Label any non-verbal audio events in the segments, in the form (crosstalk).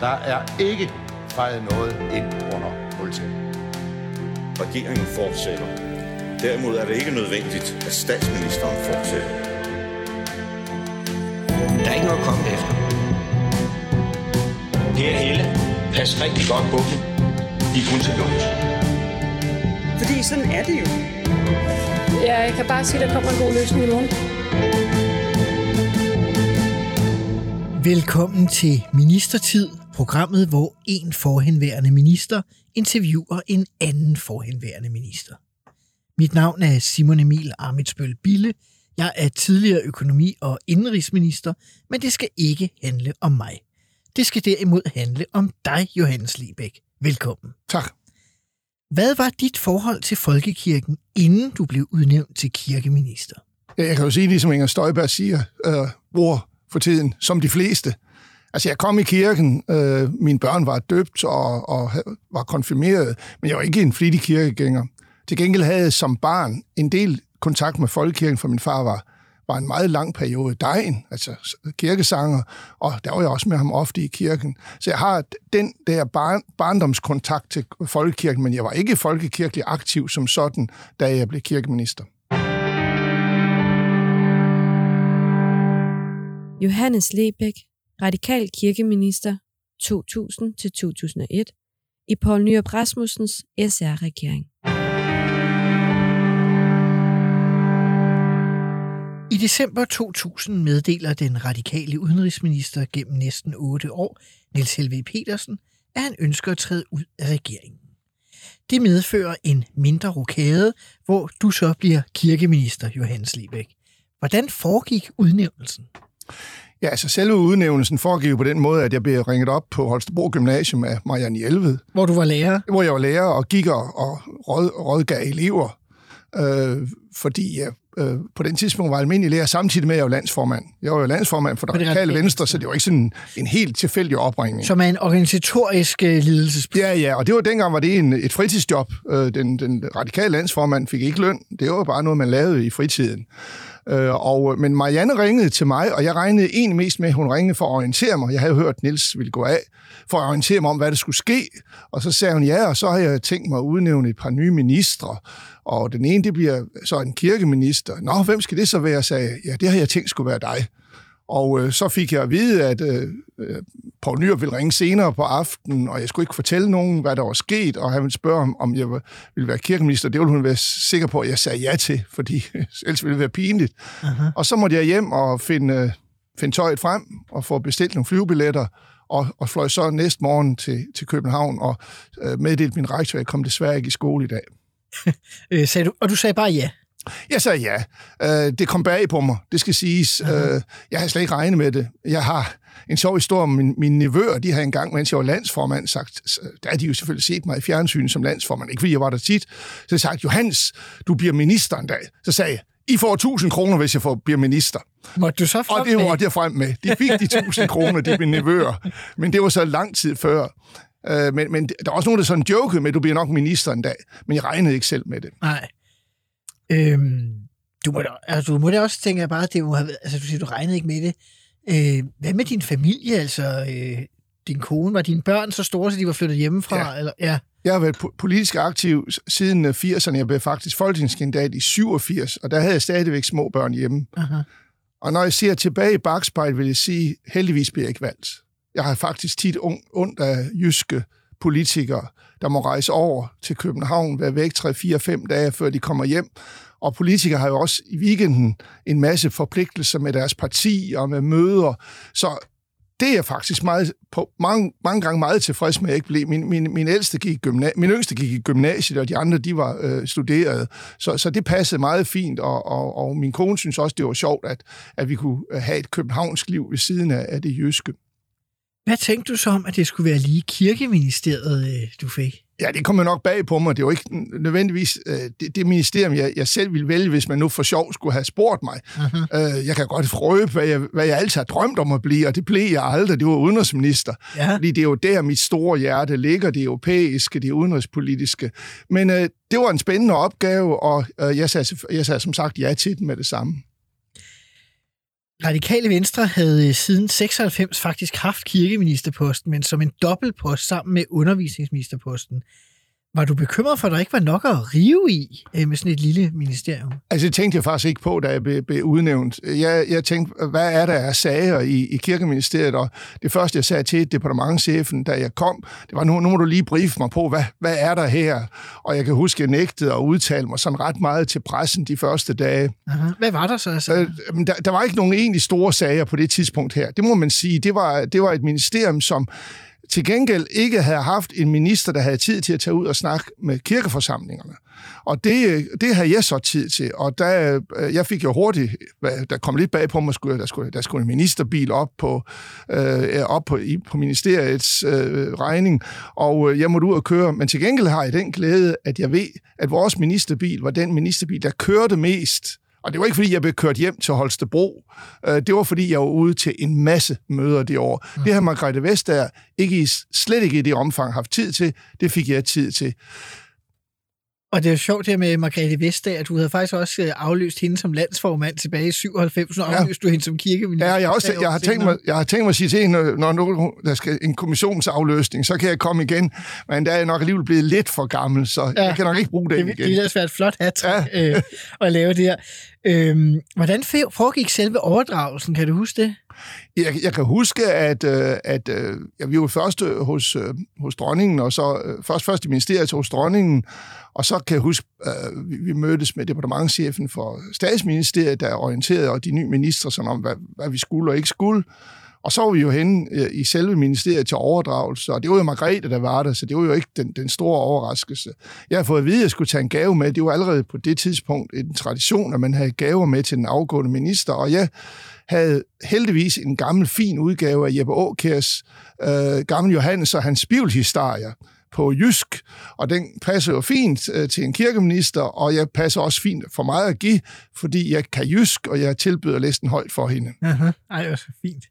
Der er ikke fejret noget ind under måltænden. Regeringen fortsætter. Derimod er det ikke nødvendigt, at statsministeren fortsætter. Der er ikke noget at komme efter. Per Helle, pas rigtig godt på dem. De er kun til låns. Fordi sådan er det jo. Ja, jeg kan bare sige, at der kommer en god løsning i morgen. Velkommen til Ministertid, programmet, hvor en forhenværende minister interviewer en anden forhenværende minister. Mit navn er Simon Emil Amitsbøl Bille. Jeg er tidligere økonomi- og indrigsminister, men det skal ikke handle om mig. Det skal derimod handle om dig, Johannes Libæk. Velkommen. Tak. Hvad var dit forhold til folkekirken, inden du blev udnævnt til kirkeminister? Ja, Jeg kan jo sige, ligesom Inger Støjberg siger, øh, hvor for tiden, som de fleste. Altså, jeg kom i kirken, øh, mine børn var døbt og, og var konfirmeret, men jeg var ikke en flittig kirkegænger. Til gengæld havde jeg som barn en del kontakt med folkekirken, for min far var, var en meget lang periode dejen, altså kirkesanger, og der var jeg også med ham ofte i kirken. Så jeg har den der barn, barndomskontakt til folkekirken, men jeg var ikke folkekirkelig aktiv som sådan, da jeg blev kirkeminister. Johannes Lebæk, radikal kirkeminister 2000-2001 i Poul Nyrup Rasmussens SR-regering. I december 2000 meddeler den radikale udenrigsminister gennem næsten otte år, Niels Helve Petersen, at han ønsker at træde ud af regeringen. Det medfører en mindre rokade, hvor du så bliver kirkeminister, Johannes Liebæk. Hvordan foregik udnævnelsen? Ja, altså selve udnævnelsen foregik på den måde, at jeg blev ringet op på Holstebro Gymnasium af Marianne Hjelved. Hvor du var lærer? Hvor jeg var lærer og gik og, og råd, rådgav elever, øh, fordi jeg øh, på den tidspunkt var almindelig lærer, samtidig med, at jeg var landsformand. Jeg var jo landsformand for det radikale venstre, så det var ikke sådan en helt tilfældig opringning. Som er en organisatorisk uh, ledelsesplads. Ja, ja, og det var dengang, var det en, et fritidsjob. Øh, den, den radikale landsformand fik ikke løn. Det var bare noget, man lavede i fritiden. Øh, og, øh, men Marianne ringede til mig, og jeg regnede egentlig mest med, at hun ringede for at orientere mig. Jeg havde jo hørt, at Niels ville gå af, for at orientere mig om, hvad der skulle ske. Og så sagde hun ja, og så har jeg tænkt mig at udnævne et par nye ministre. Og den ene, det bliver så en kirkeminister. Nå, hvem skal det så være? Jeg sagde ja, det har jeg tænkt skulle være dig. Og øh, så fik jeg at vide, at øh, Poul Nyrup ville ringe senere på aftenen, og jeg skulle ikke fortælle nogen, hvad der var sket, og han ville spørge, om, om jeg ville være kirkeminister. Det ville hun være sikker på, at jeg sagde ja til, fordi (laughs) ellers ville det være pinligt. Uh-huh. Og så måtte jeg hjem og finde, finde tøjet frem og få bestilt nogle flyvebilletter, og, og fløj så næste morgen til, til København og øh, meddelte min rektor, at jeg kom desværre ikke i skole i dag. (laughs) øh, sagde du, og du sagde bare ja? Jeg sagde ja. Øh, det kom bag på mig, det skal siges. Uh-huh. Øh, jeg har slet ikke regnet med det. Jeg har en sjov historie om min, mine nevøer. De har engang, mens jeg var landsformand, sagt, der har de jo selvfølgelig set mig i fjernsynet som landsformand, ikke fordi jeg var der tit. Så sagt, Johannes, du bliver minister en dag. Så sagde jeg, I får 1000 kroner, hvis jeg får, bliver minister. Måtte du så frem Og det var jeg frem med. De fik de 1000 kroner, de mine nevøer. Men det var så lang tid før. Øh, men, men der er også nogen, der sådan jokede med, at du bliver nok minister en dag. Men jeg regnede ikke selv med det. Nej. Øhm, du, må da, altså, du må da også tænke, at bare det må have, altså, du siger, du regnede ikke med det. Øh, hvad med din familie? Altså, øh, din kone, var dine børn så store, så de var flyttet hjemmefra? Ja. Eller, ja. Jeg har været politisk aktiv siden 80'erne. Jeg blev faktisk folketingskandidat i 87, og der havde jeg stadigvæk små børn hjemme. Aha. Og når jeg ser tilbage i bagspejl, vil jeg sige, heldigvis bliver jeg ikke valgt. Jeg har faktisk tit ondt af jyske politikere, der må rejse over til København, være væk 3-4-5 dage, før de kommer hjem. Og politikere har jo også i weekenden en masse forpligtelser med deres parti og med møder. Så det er jeg faktisk meget, på, mange, mange gange meget tilfreds med, at jeg ikke blev. Min, min, min, ældste gik gymna- min yngste gik i gymnasiet, og de andre, de var øh, studerede. Så, så det passede meget fint, og, og, og min kone synes også, det var sjovt, at, at vi kunne have et københavnsk liv ved siden af, af det jyske. Hvad tænkte du så om, at det skulle være lige kirkeministeriet, øh, du fik? Ja, det kommer nok bag på mig. Det var ikke nødvendigvis øh, det, det ministerium, jeg, jeg selv ville vælge, hvis man nu for sjov skulle have spurgt mig. Uh-huh. Øh, jeg kan godt frøbe, hvad jeg, hvad jeg altid har drømt om at blive, og det blev jeg aldrig. Det var udenrigsminister. Ja. Fordi det er jo der, mit store hjerte ligger, det europæiske, det udenrigspolitiske. Men øh, det var en spændende opgave, og øh, jeg, sagde, jeg sagde som sagt ja til den med det samme. Radikale Venstre havde øh, siden 96 faktisk haft kirkeministerposten, men som en dobbeltpost sammen med undervisningsministerposten. Var du bekymret for, at der ikke var nok at rive i øh, med sådan et lille ministerium? Altså, det tænkte jeg faktisk ikke på, da jeg blev, blev udnævnt. Jeg, jeg tænkte, hvad er der af sager i, i kirkeministeriet? Og det første, jeg sagde til departementchefen, da jeg kom, det var, nu, nu må du lige briefe mig på, hvad, hvad er der her? Og jeg kan huske, jeg nægtede at udtale mig sådan ret meget til pressen de første dage. Aha. Hvad var der så? Altså? Øh, der, der var ikke nogen egentlig store sager på det tidspunkt her. Det må man sige. Det var, det var et ministerium, som til gengæld ikke havde haft en minister, der havde tid til at tage ud og snakke med kirkeforsamlingerne. Og det, det havde jeg så tid til, og der, øh, jeg fik jo hurtigt, der kom lidt bag på mig, skulle, der, skulle, der skulle en ministerbil op på, øh, op på, i, på ministeriets øh, regning, og øh, jeg måtte ud og køre. Men til gengæld har jeg den glæde, at jeg ved, at vores ministerbil var den ministerbil, der kørte mest og det var ikke, fordi jeg blev kørt hjem til Holstebro. Øh, det var, fordi jeg var ude til en masse møder det år. Mm. Det har Margrethe Vestager ikke i, slet ikke i det omfang haft tid til. Det fik jeg tid til. Og det er jo sjovt her med Margrethe Vestager, at du havde faktisk også øh, afløst hende som landsformand tilbage i 97, og afløst ja. du hende som kirkeminister. Ja, jeg, også, jeg, har tænkt mig, jeg har tænkt mig at sige til hende, når nu der skal en kommissionsafløsning, så kan jeg komme igen, men der er jeg nok alligevel blevet lidt for gammel, så ja. jeg kan nok ikke bruge det, det igen. Det ville være et flot hat ja. øh, at lave det her. Øhm, hvordan foregik selve overdragelsen? Kan du huske det? Jeg, jeg kan huske, at, øh, at øh, ja, vi var først øh, hos, hos dronningen, og så først, først i ministeriet hos dronningen, og så kan jeg huske, vi, vi mødtes med departementchefen for statsministeriet, der orienterede og de nye ministre sådan om, hvad, hvad vi skulle og ikke skulle. Og så var vi jo henne øh, i selve ministeriet til overdragelse, og det var jo Margrethe, der var der, så det var jo ikke den, den store overraskelse. Jeg har fået at vide, at jeg skulle tage en gave med. Det var allerede på det tidspunkt en tradition, at man havde gaver med til den afgående minister, og jeg havde heldigvis en gammel, fin udgave af Jeppe Åkærs øh, Gammel Johannes og hans bibelhistorier på jysk, og den passer jo fint øh, til en kirkeminister, og jeg passer også fint for mig at give, fordi jeg kan jysk, og jeg tilbyder læsten højt for hende. Aha. Ej, det er så fint.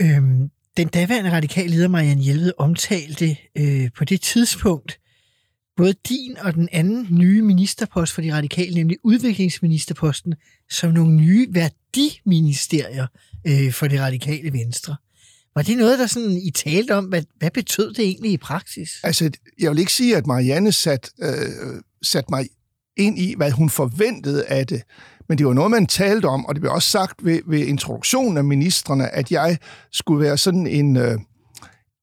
Øhm, den daværende radikale leder, Marianne Hjelved, omtalte øh, på det tidspunkt både din og den anden nye ministerpost for de radikale, nemlig udviklingsministerposten, som nogle nye værdiministerier øh, for det radikale venstre. Var det noget, der sådan I talte om? Hvad, hvad betød det egentlig i praksis? Altså, jeg vil ikke sige, at Marianne sat, øh, sat mig ind i, hvad hun forventede af det. Men det var noget, man talte om, og det blev også sagt ved, ved introduktionen af ministerne, at jeg skulle være sådan en, øh,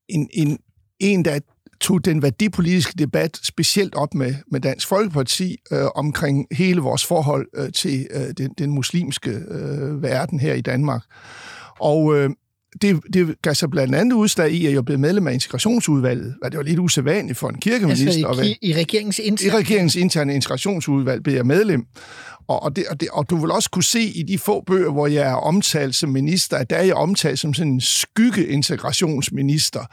en, en, en der tog den værdipolitiske debat specielt op med, med Dansk Folkeparti øh, omkring hele vores forhold øh, til øh, den, den muslimske øh, verden her i Danmark. Og øh, det, det gav sig blandt andet udslag i, at jeg blev medlem af integrationsudvalget, det var lidt usædvanligt for en kirkeminister. Altså i, i, regeringens interne... I regeringens interne integrationsudvalg blev jeg medlem. Og, og, det, og, det, og du vil også kunne se i de få bøger, hvor jeg er omtalt som minister, at der er jeg omtalt som sådan en skygge-integrationsminister,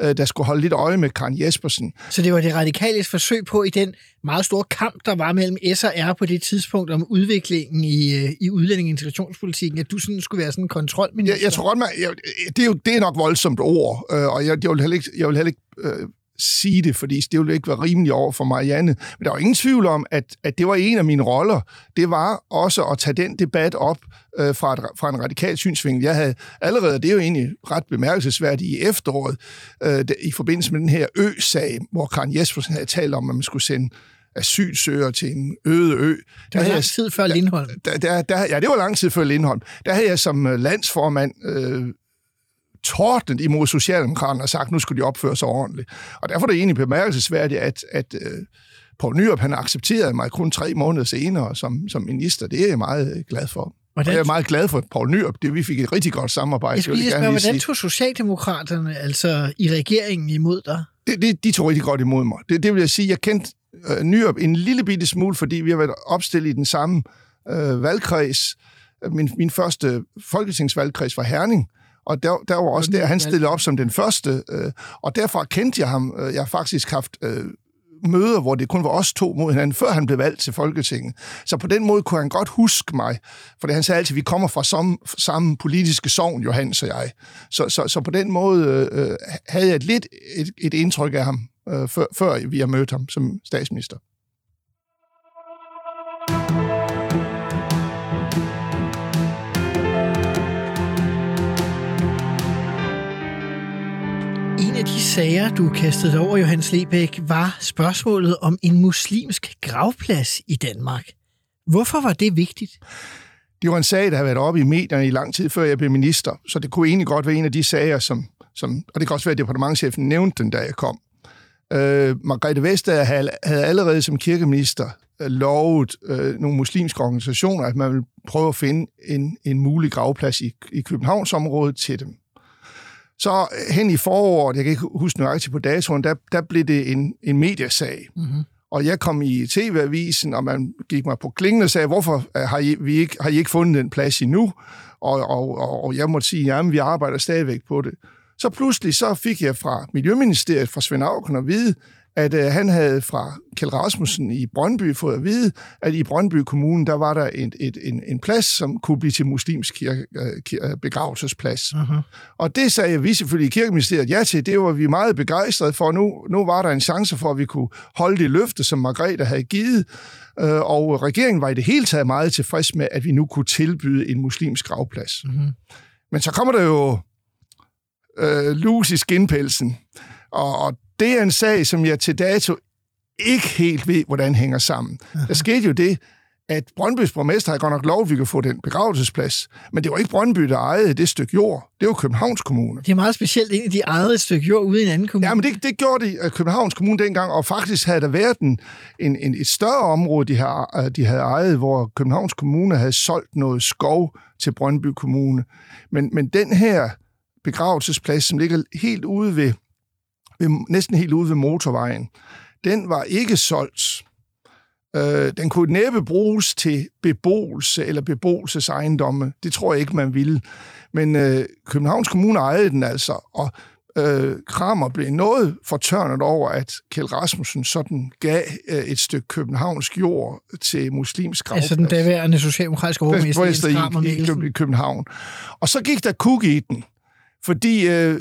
øh, der skulle holde lidt øje med Karen Jespersen. Så det var det radikale forsøg på i den meget store kamp, der var mellem S og R på det tidspunkt om udviklingen i, øh, i udlænding- og integrationspolitikken, at du sådan skulle være sådan en kontrolminister? Jeg, jeg tror godt, man, jeg, det, er jo, det er nok voldsomt ord, øh, og jeg, jeg, vil heller ikke, jeg vil heller ikke øh, sige det, fordi det ville ikke være rimeligt over for Marianne. Men der var ingen tvivl om, at, at det var en af mine roller. Det var også at tage den debat op øh, fra, et, fra en radikal synsvinkel. Jeg havde allerede, det er jo egentlig ret bemærkelsesværdigt, i efteråret, øh, i forbindelse med den her ø-sag, hvor Karen Jespersen havde talt om, at man skulle sende asylsøgere til en øde ø. Det var lang tid før Lindholm. Der, der, der, ja, det var lang tid før Lindholm. Der havde jeg som landsformand øh, tordnet imod Socialdemokraterne og sagt, nu skulle de opføre sig ordentligt. Og derfor er det egentlig bemærkelsesværdigt, at, at uh, Poul Nyrup, han accepterede mig kun tre måneder senere som, som minister. Det er jeg meget glad for. Hvordan... Og jeg er meget glad for Poul Nyrup. Det, vi fik et rigtig godt samarbejde. Jeg skal lige spørge, hvordan tog Socialdemokraterne altså i regeringen imod dig? Det, det, de tog rigtig godt imod mig. Det, det vil jeg sige, jeg kendte uh, Nyrup en lille bitte smule, fordi vi har været opstillet i den samme uh, valgkreds. Min, min første folketingsvalgkreds var Herning, og der, der var også der, han stillede op som den første, øh, og derfor kendte jeg ham. Øh, jeg har faktisk haft øh, møder, hvor det kun var os to mod hinanden, før han blev valgt til Folketinget. Så på den måde kunne han godt huske mig, for han sagde altid, at vi kommer fra samme, samme politiske sovn, Johannes og jeg. Så, så, så på den måde øh, havde jeg et lidt et, et indtryk af ham, øh, før, før vi har mødt ham som statsminister. Sager, du kastede over, Johannes Lebæk, var spørgsmålet om en muslimsk gravplads i Danmark. Hvorfor var det vigtigt? Det var en sag, der havde været oppe i medierne i lang tid, før jeg blev minister, så det kunne egentlig godt være en af de sager, som, som og det kan også være, at departementchefen nævnte den, da jeg kom. Øh, Margrethe Vestager havde, havde allerede som kirkeminister øh, lovet øh, nogle muslimske organisationer, at man ville prøve at finde en, en mulig gravplads i, i Københavnsområdet til dem. Så hen i foråret, jeg kan ikke huske nøjagtigt på datoen, der, der blev det en, en mediesag. Mm-hmm. Og jeg kom i TV-avisen, og man gik mig på klingen og sagde, hvorfor har I, vi ikke, har I ikke fundet den plads endnu? Og, og, og jeg måtte sige, at vi arbejder stadigvæk på det. Så pludselig så fik jeg fra Miljøministeriet, fra Svend Auken at vide, at øh, han havde fra Kjell Rasmussen i Brøndby fået at vide, at i Brøndby Kommune, der var der et, et, en, en plads, som kunne blive til muslimsk kirke, kirke, begravelsesplads. Uh-huh. Og det sagde vi selvfølgelig i Kirkeministeriet ja til. Det var vi meget begejstrede for. Nu, nu var der en chance for, at vi kunne holde det løfte, som Margrethe havde givet. Øh, og regeringen var i det hele taget meget tilfreds med, at vi nu kunne tilbyde en muslimsk gravplads. Uh-huh. Men så kommer der jo øh, lus i skinpelsen. Og, og det er en sag, som jeg til dato ikke helt ved, hvordan hænger sammen. Aha. Der skete jo det, at Brøndbys borgmester havde godt nok lov, at vi kunne få den begravelsesplads. Men det var ikke Brøndby, der ejede det stykke jord. Det var Københavns Kommune. Det er meget specielt, at de ejede et stykke jord ude i en anden kommune. Ja, men det, det gjorde de Københavns Kommune dengang, og faktisk havde der været en, en, en, et større område, de havde, de havde ejet, hvor Københavns Kommune havde solgt noget skov til Brøndby Kommune. Men, men den her begravelsesplads, som ligger helt ude ved, ved, næsten helt ude ved motorvejen, den var ikke solgt. Øh, den kunne næppe bruges til beboelse eller beboelsesejendomme. Det tror jeg ikke, man ville. Men øh, Københavns Kommune ejede den altså, og øh, Kramer blev noget fortørnet over, at Kjell Rasmussen sådan gav øh, et stykke københavnsk jord til muslimsk gravplads. Altså den daværende socialdemokratiske overmester i, i, i København. Og så gik der kug i den. Fordi øh,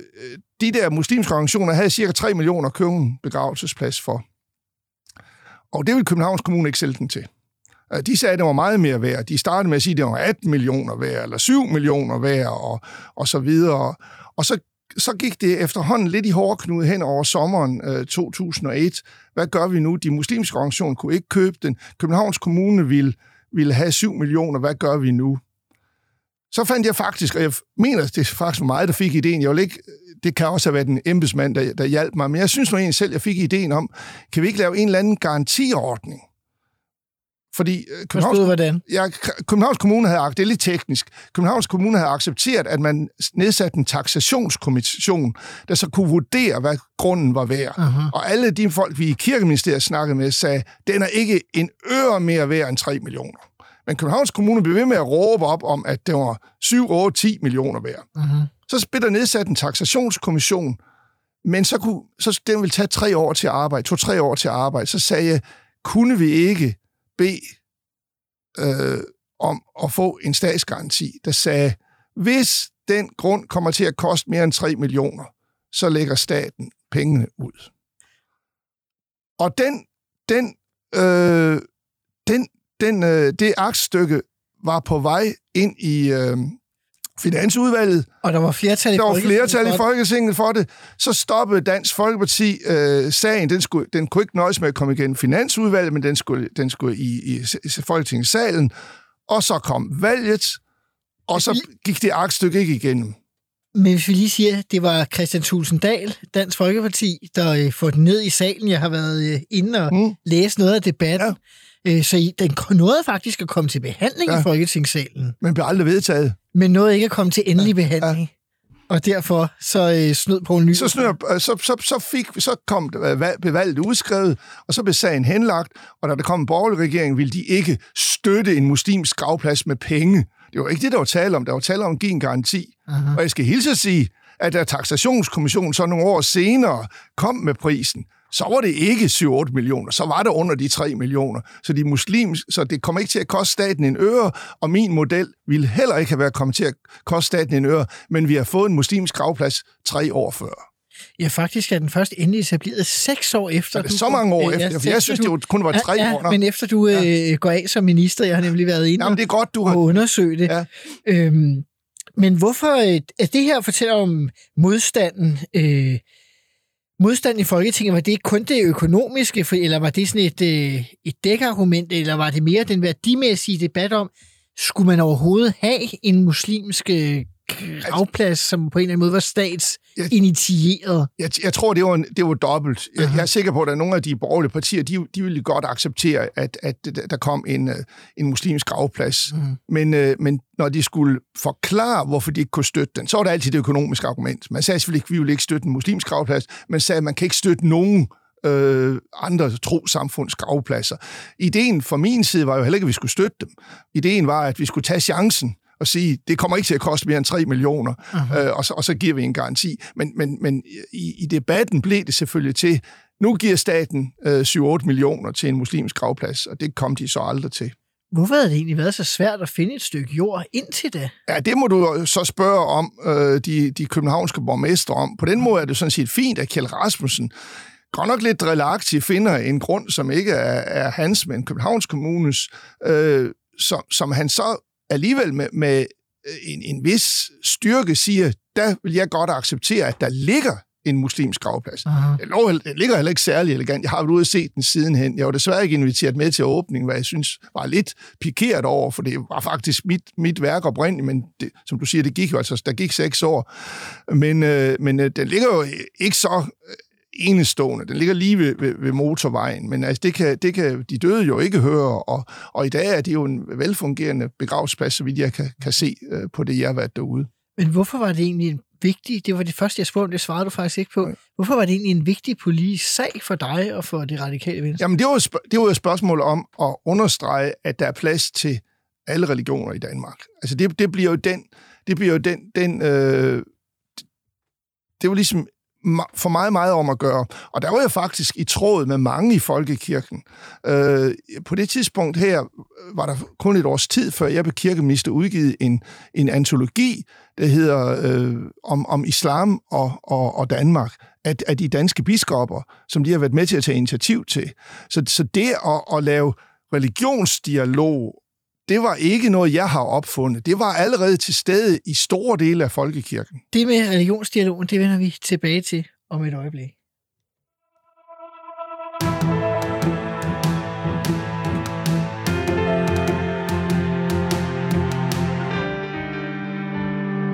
de der muslimske organisationer havde cirka 3 millioner køben begravelsesplads for. Og det ville Københavns Kommune ikke sælge den til. Altså, de sagde, at det var meget mere værd. De startede med at sige, at det var 18 millioner værd, eller 7 millioner værd, og, og så videre. Og så, så gik det efterhånden lidt i hårdknude hen over sommeren øh, 2001. Hvad gør vi nu? De muslimske organisationer kunne ikke købe den. Københavns Kommune ville, ville have 7 millioner. Hvad gør vi nu? Så fandt jeg faktisk, og jeg mener, det er faktisk mig, der fik ideen. Jeg vil ikke, det kan også have været en embedsmand, der, der hjalp mig, men jeg synes nu egentlig selv, jeg fik ideen om, kan vi ikke lave en eller anden garantiordning? Fordi øh, Københavns, Forstod, hvordan? Ja, Københavns Kommune havde, det er lidt teknisk, Københavns Kommune havde accepteret, at man nedsatte en taxationskommission, der så kunne vurdere, hvad grunden var værd. Uh-huh. Og alle de folk, vi i Kirkeministeriet snakkede med, sagde, den er ikke en øre mere værd end 3 millioner. Men Københavns Kommune blev ved med at råbe op om, at det var 7, 8, 10 millioner værd. Uh-huh. Så blev der nedsat en taxationskommission, men så, kunne, så den ville tage tre år til at arbejde, to-tre år til at arbejde. Så sagde jeg, kunne vi ikke bede øh, om at få en statsgaranti, der sagde, hvis den grund kommer til at koste mere end 3 millioner, så lægger staten pengene ud. Og den, den, øh, den den, øh, det aktstykke var på vej ind i øh, Finansudvalget. Og der var flertal i Der var flertal i Folketinget for det. Så stoppede Dansk Folkeparti øh, sagen. Den, skulle, den kunne ikke nøjes med at komme igen i Finansudvalget, men den skulle, den skulle i, i, i Folketingssalen. Og så kom valget, og så gik det aktstykke ikke igennem. Men hvis vi lige siger, at det var Christian Tulsendal, Dansk Folkeparti, der øh, får den ned i salen. Jeg har været øh, inde og mm. læst noget af debatten. Ja. Øh, så den nåede faktisk at komme til behandling ja. i Folketingssalen. Men blev aldrig vedtaget. Men nåede ikke at komme til endelig ja. behandling. Ja. Og derfor så øh, snød på en ny. Så, snød, øh, så, så, så, fik, så kom bevalget udskrevet, og så blev sagen henlagt, og da der kom en borgerlig regering, ville de ikke støtte en muslimsk gravplads med penge. Det var ikke det, der var tale om. Der var tale om at give en garanti. Aha. Og jeg skal hilse at sige, at da taxationskommissionen så nogle år senere kom med prisen, så var det ikke 7-8 millioner, så var det under de 3 millioner. Så, de muslims, så det kommer ikke til at koste staten en øre, og min model ville heller ikke have været kommet til at koste staten en øre, men vi har fået en muslimsk gravplads tre år før. Ja, faktisk er den først endelig etableret seks år efter. Er det du, så mange år ja, efter? For jeg synes, du, det kun var tre ja, år. Ja, men efter du ja. øh, går af som minister, jeg har nemlig været inde Jamen, det er godt, du har... og undersøgt det. Ja. Øhm, men hvorfor... Øh, er det her fortæller om modstanden... Øh, modstand i Folketinget, var det kun det økonomiske, for, eller var det sådan et, øh, et dækargument, eller var det mere den værdimæssige debat om, skulle man overhovedet have en muslimsk øh, gravplads, som på en eller anden måde var statsinitieret? Jeg, jeg tror, det var, en, det var dobbelt. Jeg, jeg er sikker på, at der er nogle af de borgerlige partier, de, de ville godt acceptere, at, at der kom en, øh, en muslimsk gravplads. Mhm. Men, øh, men når de skulle forklare, hvorfor de ikke kunne støtte den, så var der altid det økonomiske argument. Man sagde selvfølgelig ikke, at vi ville ikke støtte en muslimsk gravplads, men sagde, at man kan ikke støtte nogen øh, andre trosamfunds gravpladser. Ideen fra min side var jo heller ikke, at vi skulle støtte dem. Ideen var, at vi skulle tage chancen og sige, det kommer ikke til at koste mere end 3 millioner, øh, og, så, og så giver vi en garanti. Men, men, men i, i debatten blev det selvfølgelig til, nu giver staten øh, 7-8 millioner til en muslimsk gravplads, og det kom de så aldrig til. Hvorfor havde det egentlig været så svært at finde et stykke jord indtil da? Ja, det må du så spørge om øh, de, de københavnske borgmester om. På den måde er det sådan set fint, at Kjell Rasmussen godt nok lidt drillagtigt finder en grund, som ikke er, er hans, men Københavns Kommunes, øh, som, som han så alligevel med, med en, en vis styrke siger, der vil jeg godt acceptere, at der ligger en muslimsk gravplads. Aha. Det, lå, det ligger heller ikke særlig elegant. Jeg har været ude og set den sidenhen. Jeg var desværre ikke inviteret med til åbningen, hvad jeg synes var lidt pikeret over, for det var faktisk mit, mit værk oprindeligt, men det, som du siger, det gik jo altså, der gik seks år. Men, øh, men øh, den ligger jo ikke så øh, enestående. Den ligger lige ved, ved, ved motorvejen, men altså, det, kan, det kan de døde jo ikke høre, og, og i dag er det jo en velfungerende begravelsesplads, så vidt jeg kan, kan se øh, på det, jeg har været derude. Men hvorfor var det egentlig en vigtig, det var det første, jeg spurgte om, det svarede du faktisk ikke på. Hvorfor var det egentlig en vigtig politisk sag for dig og for det radikale venstre? Jamen, det var, jo det var jo et spørgsmål om at understrege, at der er plads til alle religioner i Danmark. Altså, det, det bliver jo den, det bliver jo den, den øh, det var ligesom for meget, meget om at gøre. Og der var jeg faktisk i tråd med mange i folkekirken. Øh, på det tidspunkt her øh, var der kun et års tid, før jeg blev kirkeminister, udgivet en, en antologi, der hedder øh, om, om islam og, og, og Danmark, af, af de danske biskopper, som de har været med til at tage initiativ til. Så, så det at, at lave religionsdialog, det var ikke noget, jeg har opfundet. Det var allerede til stede i store dele af folkekirken. Det med religionsdialogen, det vender vi tilbage til om et øjeblik.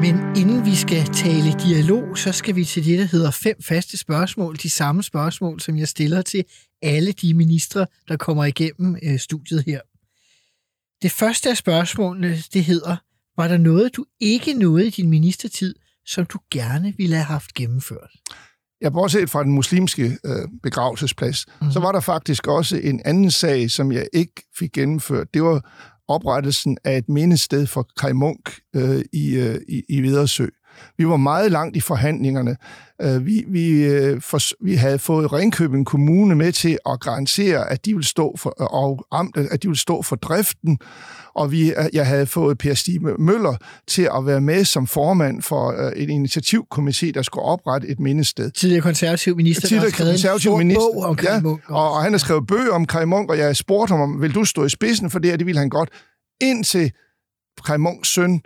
Men inden vi skal tale dialog, så skal vi til det, der hedder fem faste spørgsmål. De samme spørgsmål, som jeg stiller til alle de ministre, der kommer igennem øh, studiet her. Det første af spørgsmålene, det hedder, var der noget, du ikke nåede i din ministertid, som du gerne ville have haft gennemført? Jeg bortset fra den muslimske øh, begravelsesplads, mm-hmm. så var der faktisk også en anden sag, som jeg ikke fik gennemført. Det var oprettelsen af et mindested for Kai Munk øh, i, øh, i, i Vidersø. Vi var meget langt i forhandlingerne. Øh, vi, vi, øh, for, vi havde fået Ringkøbing Kommune med til at garantere, at de ville stå for, og amtet, at de ville stå for driften, og vi, jeg havde fået Per Stig Møller til at være med som formand for øh, en initiativkomité, der skulle oprette et mindested. Tidligere konservativ minister, Tidligere der har konservativ en minister, bog om Kai ja, Munk. og, og han har skrevet bøger om Kai Munk, og jeg spurgte ham om, vil du stå i spidsen for det her? Det ville han godt. Indtil Kai Munks søn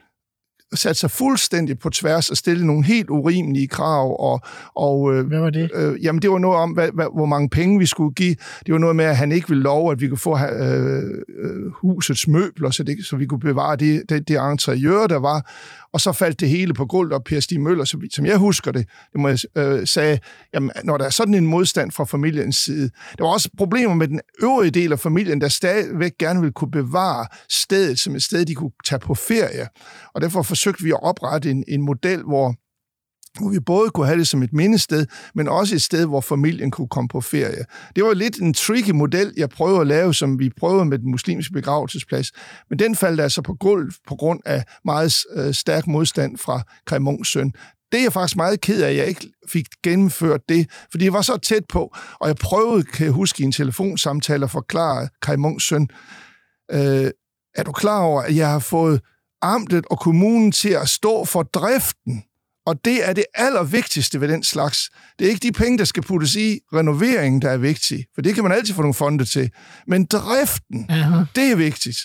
satte sig fuldstændig på tværs og stille nogle helt urimelige krav. Og, og, øh, Hvad var det? Øh, jamen, det var noget om, hvad, hvad, hvor mange penge vi skulle give. Det var noget med, at han ikke ville love, at vi kunne få øh, øh, husets møbler, så, det, så vi kunne bevare det, det, det interiør, der var. Og så faldt det hele på gulvet, og Per Stig Møller, som, som jeg husker det, det må jeg øh, sige, jamen, når der er sådan en modstand fra familiens side. Der var også problemer med den øvrige del af familien, der stadigvæk gerne ville kunne bevare stedet som et sted, de kunne tage på ferie. Og derfor forsøgte vi at oprette en, en model, hvor hvor vi både kunne have det som et mindested, men også et sted, hvor familien kunne komme på ferie. Det var lidt en tricky model, jeg prøvede at lave, som vi prøvede med den muslimske begravelsesplads, men den faldt altså på gulv på grund af meget øh, stærk modstand fra Kai søn. Det er jeg faktisk meget ked af, at jeg ikke fik gennemført det, fordi jeg var så tæt på, og jeg prøvede, kan jeg huske, i en telefonsamtale at forklare Kai søn, øh, er du klar over, at jeg har fået amtet og kommunen til at stå for driften og det er det allervigtigste ved den slags. Det er ikke de penge, der skal puttes i renoveringen, der er vigtig, for det kan man altid få nogle fonde til. Men driften, Aha. det er vigtigt.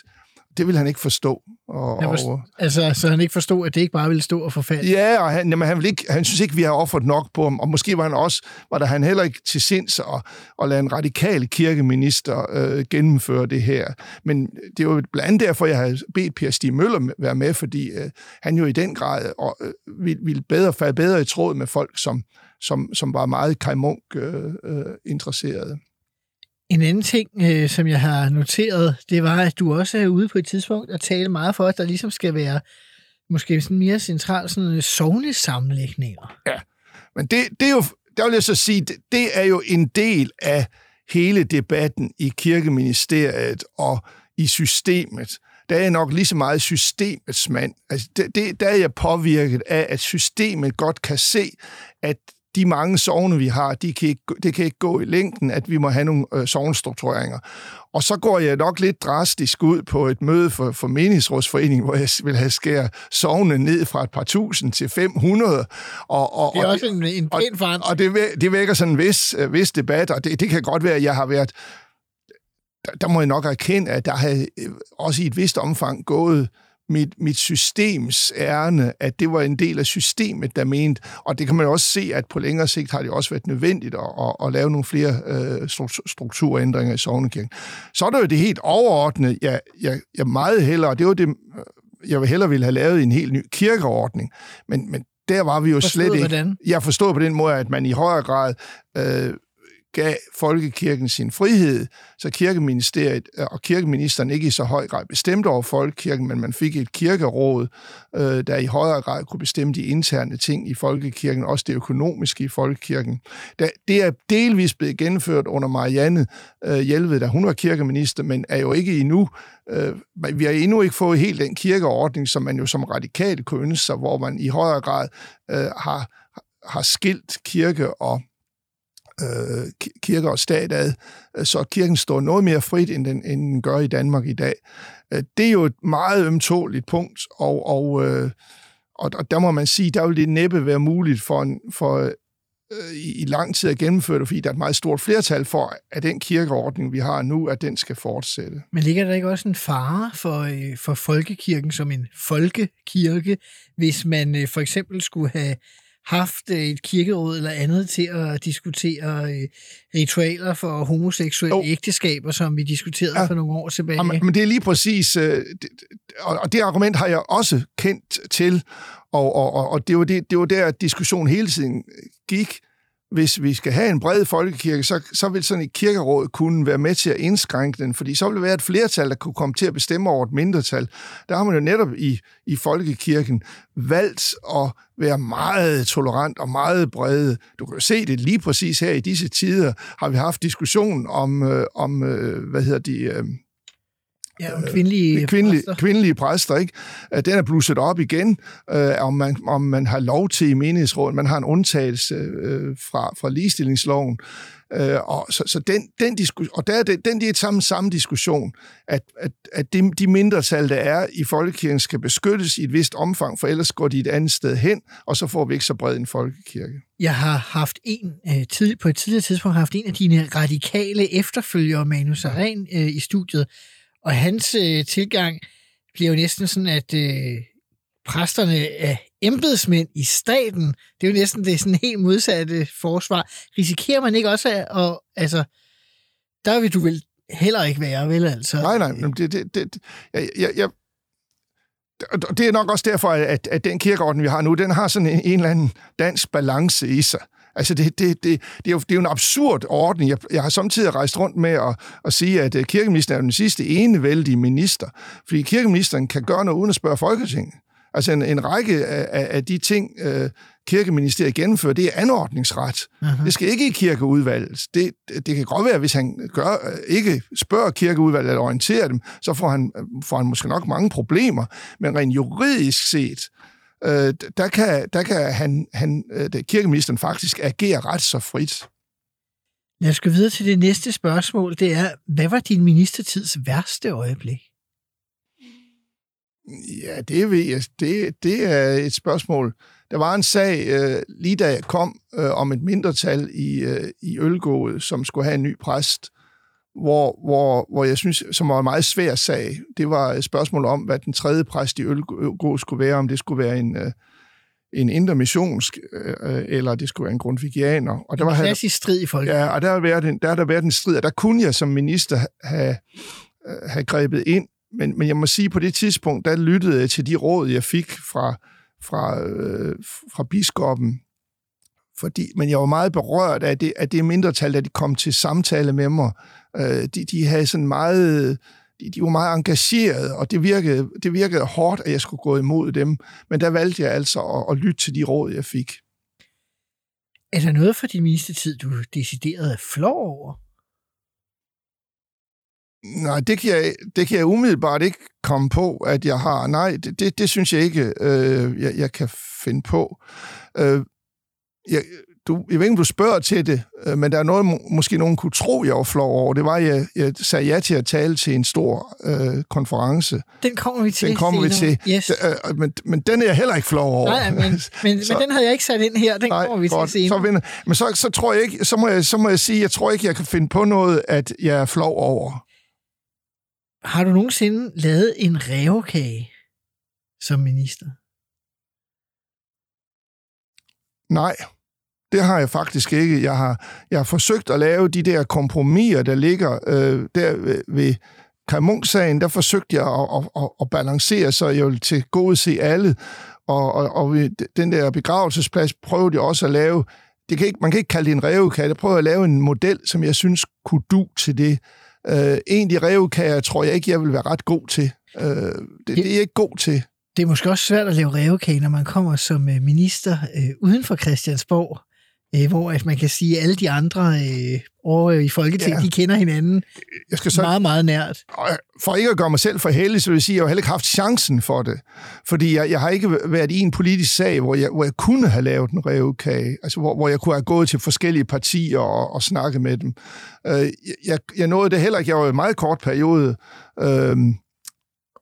Det vil han ikke forstå. Og, Jeg og, forstår, altså, så han ikke forstod, at det ikke bare ville stå og forfalde. Ja, og han, jamen, han, vil ikke, han synes ikke, vi har offeret nok på ham, og måske var han også, var der han heller ikke til sinds at, at lade en radikal kirkeminister øh, gennemføre det her. Men det er jo blandt andet derfor, jeg har bedt Per Stig Møller være med, fordi øh, han jo i den grad og, øh, ville, ville bedre, falde bedre i tråd med folk, som, som, som var meget Kai Munk øh, øh, interesserede. En anden ting, øh, som jeg har noteret, det var, at du også er ude på et tidspunkt og tale meget for, at der ligesom skal være måske sådan mere centralt sådan øh, sovnesammenlægninger. Men det, det er jo, der vil jeg så sige, det, det er jo en del af hele debatten i kirkeministeriet og i systemet. Der er jeg nok lige så meget systemets mand. Altså, det, det, der er jeg påvirket af, at systemet godt kan se, at de mange sovne, vi har, de kan ikke, det kan ikke gå i længden, at vi må have nogle øh, sovnestruktureringer. Og så går jeg nok lidt drastisk ud på et møde for, for menighedsrådsforeningen, hvor jeg vil have skære sovne ned fra et par tusind til 500. Og, og, Det er og, også en, en og, pæn forandring. og det, væ- det vækker sådan en vis, øh, vis debat, og det, det kan godt være, at jeg har været... Der, der må jeg nok erkende, at der har øh, også i et vist omfang gået mit, mit systems ærne, at det var en del af systemet, der mente, og det kan man også se, at på længere sigt har det også været nødvendigt at, at, at lave nogle flere øh, stru- strukturændringer i Sognekirken. Så er der jo det helt overordnede, jeg, jeg, jeg meget hellere, og det var det, øh, jeg vil hellere ville have lavet en helt ny kirkeordning, men, men der var vi jo Forstået slet ikke. hvordan? Jeg forstod på den måde, at man i højere grad øh, gav folkekirken sin frihed, så kirkeministeriet øh, og kirkeministeren ikke i så høj grad bestemte over folkekirken, men man fik et kirkeråd, øh, der i højere grad kunne bestemme de interne ting i folkekirken, også det økonomiske i folkekirken. Det er delvis blevet gennemført under Marianne øh, Hjelved, da hun var kirkeminister, men er jo ikke endnu vi har endnu ikke fået helt den kirkeordning, som man jo som radikal kunne ønske sig, hvor man i højere grad øh, har, har skilt kirke og øh, kirke og stat ad, øh, så kirken står noget mere frit, end den, end den gør i Danmark i dag. Øh, det er jo et meget ømtåligt punkt, og, og, øh, og, og der må man sige, der vil det næppe være muligt for, en, for øh, i, i lang tid at gennemføre det, fordi der er et meget stort flertal for, at den kirkeordning, vi har nu, at den skal fortsætte. Men ligger der ikke også en fare for, øh, for folkekirken som en folkekirke, hvis man øh, for eksempel skulle have haft øh, et kirkeråd eller andet til at diskutere øh, ritualer for homoseksuelle Jo. ægteskaber, som vi diskuterede Ja. for nogle år tilbage. Jamen, men det er lige præcis, øh, og, det argument har jeg også kendt til, og, og, og, det var det, det var der, at diskussionen hele tiden gik. Hvis vi skal have en bred folkekirke, så, så vil sådan et kirkeråd kunne være med til at indskrænke den, fordi så vil der være et flertal, der kunne komme til at bestemme over et mindretal. Der har man jo netop i, i folkekirken valgt at være meget tolerant og meget brede. Du kan jo se det lige præcis her i disse tider, har vi haft diskussion om, øh, om øh, hvad hedder de... Øh, ja, om kvindelige, kvindelige, præster. kvindelige præster, ikke? Øh, Den er blusset op igen, øh, om, man, om man har lov til i menighedsrådet. Man har en undtagelse øh, fra, fra ligestillingsloven. Øh, og så, så den, den diskussion, og der er det, den det er samme, samme diskussion, at, at, at de, de mindretal, der er i folkekirken, skal beskyttes i et vist omfang, for ellers går de et andet sted hen, og så får vi ikke så bred en folkekirke. Jeg har haft en, øh, tid, på et tidligere tidspunkt haft en af dine radikale efterfølgere, Manu Saren, øh, i studiet, og hans øh, tilgang bliver jo næsten sådan, at øh, præsterne er embedsmænd i staten. Det er jo næsten det sådan helt modsatte forsvar. Risikerer man ikke også at, og, altså, der vil du vel heller ikke være, vel altså? Nej, nej, men det, det, det, jeg, jeg, jeg, det er nok også derfor, at, at den kirkeorden, vi har nu, den har sådan en, en eller anden dansk balance i sig. Altså, det, det, det, det, er, jo, det er jo en absurd ordning. Jeg, jeg har samtidig rejst rundt med at, at sige, at øh, kirkeministeren er den sidste enevældige minister. Fordi kirkeministeren kan gøre noget uden at spørge Folketinget. Altså, en, en række af, af, de ting, øh, kirkeministeriet gennemfører, det er anordningsret. Aha. Det skal ikke i kirkeudvalget. Det, det kan godt være, hvis han gør, øh, ikke spørger kirkeudvalget eller orienterer dem, så får han, får han måske nok mange problemer. Men rent juridisk set, øh, der kan, der kan han, han, øh, det- kirkeministeren faktisk agere ret så frit. Lad os gå videre til det næste spørgsmål. Det er, hvad var din ministertids værste øjeblik? Ja, det ved jeg. Det, det er et spørgsmål. Der var en sag, øh, lige da jeg kom, øh, om et mindretal i, øh, i Ølgået, som skulle have en ny præst, hvor, hvor, hvor jeg synes, som var en meget svær sag, det var et spørgsmål om, hvad den tredje præst i Ølgå skulle være, om det skulle være en, øh, en intermissionsk, øh, eller det skulle være en grundvigianer. Og der en var klassisk strid i folk. Ja, og der har, været en, der der været en strid, og der kunne jeg som minister have, have grebet ind, men, men jeg må sige, på det tidspunkt, der lyttede jeg til de råd, jeg fik fra, fra, øh, fra biskoppen, fordi, men jeg var meget berørt af det, af det mindretal, da de kom til samtale med mig. Øh, de, de havde sådan meget... De, de var meget engagerede, og det virkede, det virkede hårdt, at jeg skulle gå imod dem. Men der valgte jeg altså at, at lytte til de råd, jeg fik. Er der noget for din ministertid, du decideret er flov over? Nej, det kan, jeg, det kan jeg umiddelbart ikke komme på, at jeg har. Nej, det, det, det synes jeg ikke, øh, jeg, jeg kan finde på. Øh, jeg, du, jeg ved ikke, om du spørger til det, øh, men der er noget, måske nogen kunne tro, jeg var flov over. Det var, at jeg, jeg sagde ja til at tale til en stor øh, konference. Den kommer vi til Den kommer vi til. Yes. Øh, men, men den er jeg heller ikke flov over. Nej, men, (laughs) men, så, men den havde jeg ikke sat ind her. Den nej, kommer vi godt, til senere. Så, men så, så tror jeg ikke, så må jeg, så må jeg sige, jeg tror ikke, jeg kan finde på noget, at jeg er flov over. Har du nogensinde lavet en revkage som minister? Nej, det har jeg faktisk ikke. Jeg har, jeg har forsøgt at lave de der kompromiser, der ligger øh, der ved Kaj der forsøgte jeg at, at, at, at balancere, så jeg ville til gode se alle. Og, og, og ved den der begravelsesplads prøvede jeg også at lave, det kan ikke, man kan ikke kalde det en revkage, jeg prøvede at lave en model, som jeg synes kunne du til det. Øh, egentlig revkager tror jeg ikke, jeg vil være ret god til. Øh, det, det er jeg ikke god til. Det er måske også svært at lave revkage, når man kommer som øh, minister øh, uden for Christiansborg, øh, hvor at man kan sige, at alle de andre øh, over i Folketinget, ja. de kender hinanden jeg skal så, meget, meget nært. For ikke at gøre mig selv for heldig, så vil jeg sige, at jeg har heller ikke haft chancen for det. Fordi jeg, jeg har ikke været i en politisk sag, hvor jeg, hvor jeg kunne have lavet en revkage, altså hvor, hvor jeg kunne have gået til forskellige partier og, og snakket med dem. Øh, jeg, jeg nåede det heller ikke. Jeg var i en meget kort periode øh,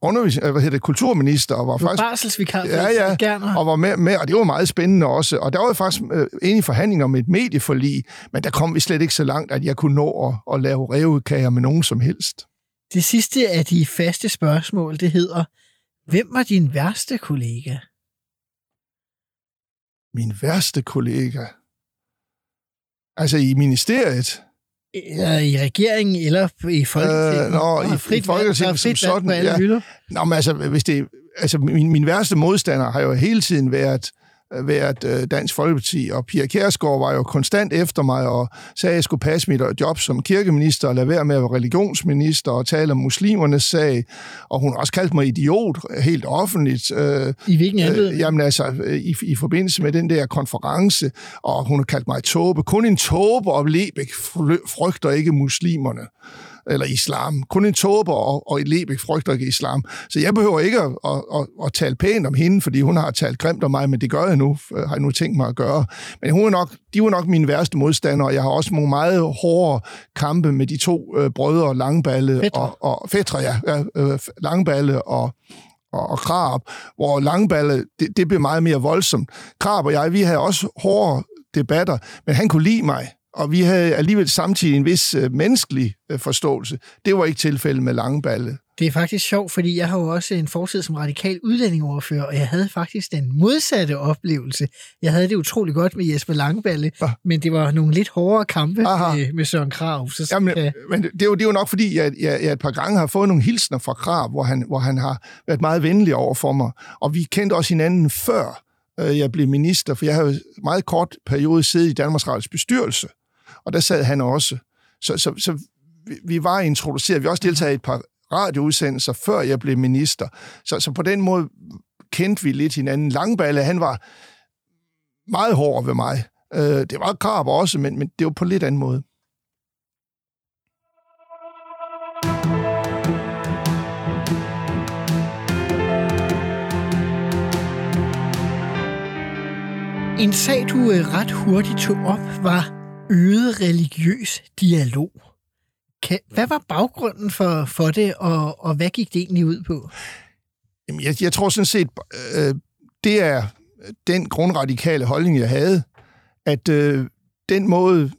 undervisning, hvad hedder det, kulturminister, og var faktisk... Barselsvikar. Ja, ja, gerne. og var med, med, og det var meget spændende også. Og der var jeg faktisk øh, inde i forhandlinger om et medieforlig, men der kom vi slet ikke så langt, at jeg kunne nå at, at lave revudkager med nogen som helst. Det sidste af de faste spørgsmål, det hedder, hvem var din værste kollega? Min værste kollega? Altså i ministeriet? Eller i regeringen, eller i Folketinget? Øh, nå, i, frit i Folketinget som sådan. Ja. Nå, men altså, hvis det, altså min, min værste modstander har jo hele tiden været været øh, Dansk Folkeparti, og Pia Kjærsgaard var jo konstant efter mig og sagde, at jeg skulle passe mit job som kirkeminister og lade være med at være religionsminister og tale om muslimernes sag, og hun har også kaldt mig idiot helt offentligt. Øh, I hvilken anledning? Øh, jamen altså, i, i forbindelse med den der konference, og hun har kaldt mig tåbe. Kun en tåbe og Lebæk frygter ikke muslimerne eller islam. Kun en tåber og, og et Lebæk frygter ikke islam. Så jeg behøver ikke at, at, at, at tale pænt om hende, fordi hun har talt grimt om mig, men det gør jeg nu, har jeg nu tænkt mig at gøre. Men hun er nok, de var nok mine værste modstandere, og jeg har også nogle meget hårde kampe med de to øh, brødre, Langballe Fætre. og, og Fætre, ja, ja øh, Langballe og, og, og Krab, hvor Langballe, det, det blev meget mere voldsomt. Krab og jeg, vi havde også hårde debatter, men han kunne lide mig og vi havde alligevel samtidig en vis øh, menneskelig øh, forståelse. Det var ikke tilfældet med Langeballe. Det er faktisk sjovt, fordi jeg har jo også en fortid som radikal udlændingoverfører, og jeg havde faktisk den modsatte oplevelse. Jeg havde det utrolig godt med Jesper Langballe, ah. men det var nogle lidt hårdere kampe med, med Søren Krav. Så Jamen, kan... men det er, jo, det er jo nok, fordi jeg, jeg, jeg et par gange har fået nogle hilsner fra Krav, hvor han, hvor han har været meget venlig over for mig. Og vi kendte også hinanden før øh, jeg blev minister, for jeg havde meget kort periode siddet i Danmarks Radios bestyrelse og der sad han også. Så, så, så vi, vi var introduceret. Vi også deltaget i et par radioudsendelser, før jeg blev minister. Så, så på den måde kendte vi lidt hinanden. Langballe, han var meget hård ved mig. Øh, det var Karp også, men, men det var på lidt anden måde. En sag, du øh, ret hurtigt tog op, var øget religiøs dialog. Kan, hvad var baggrunden for, for det, og, og hvad gik det egentlig ud på? Jamen, jeg, jeg tror sådan set, øh, det er den grundradikale holdning, jeg havde, at øh, den måde,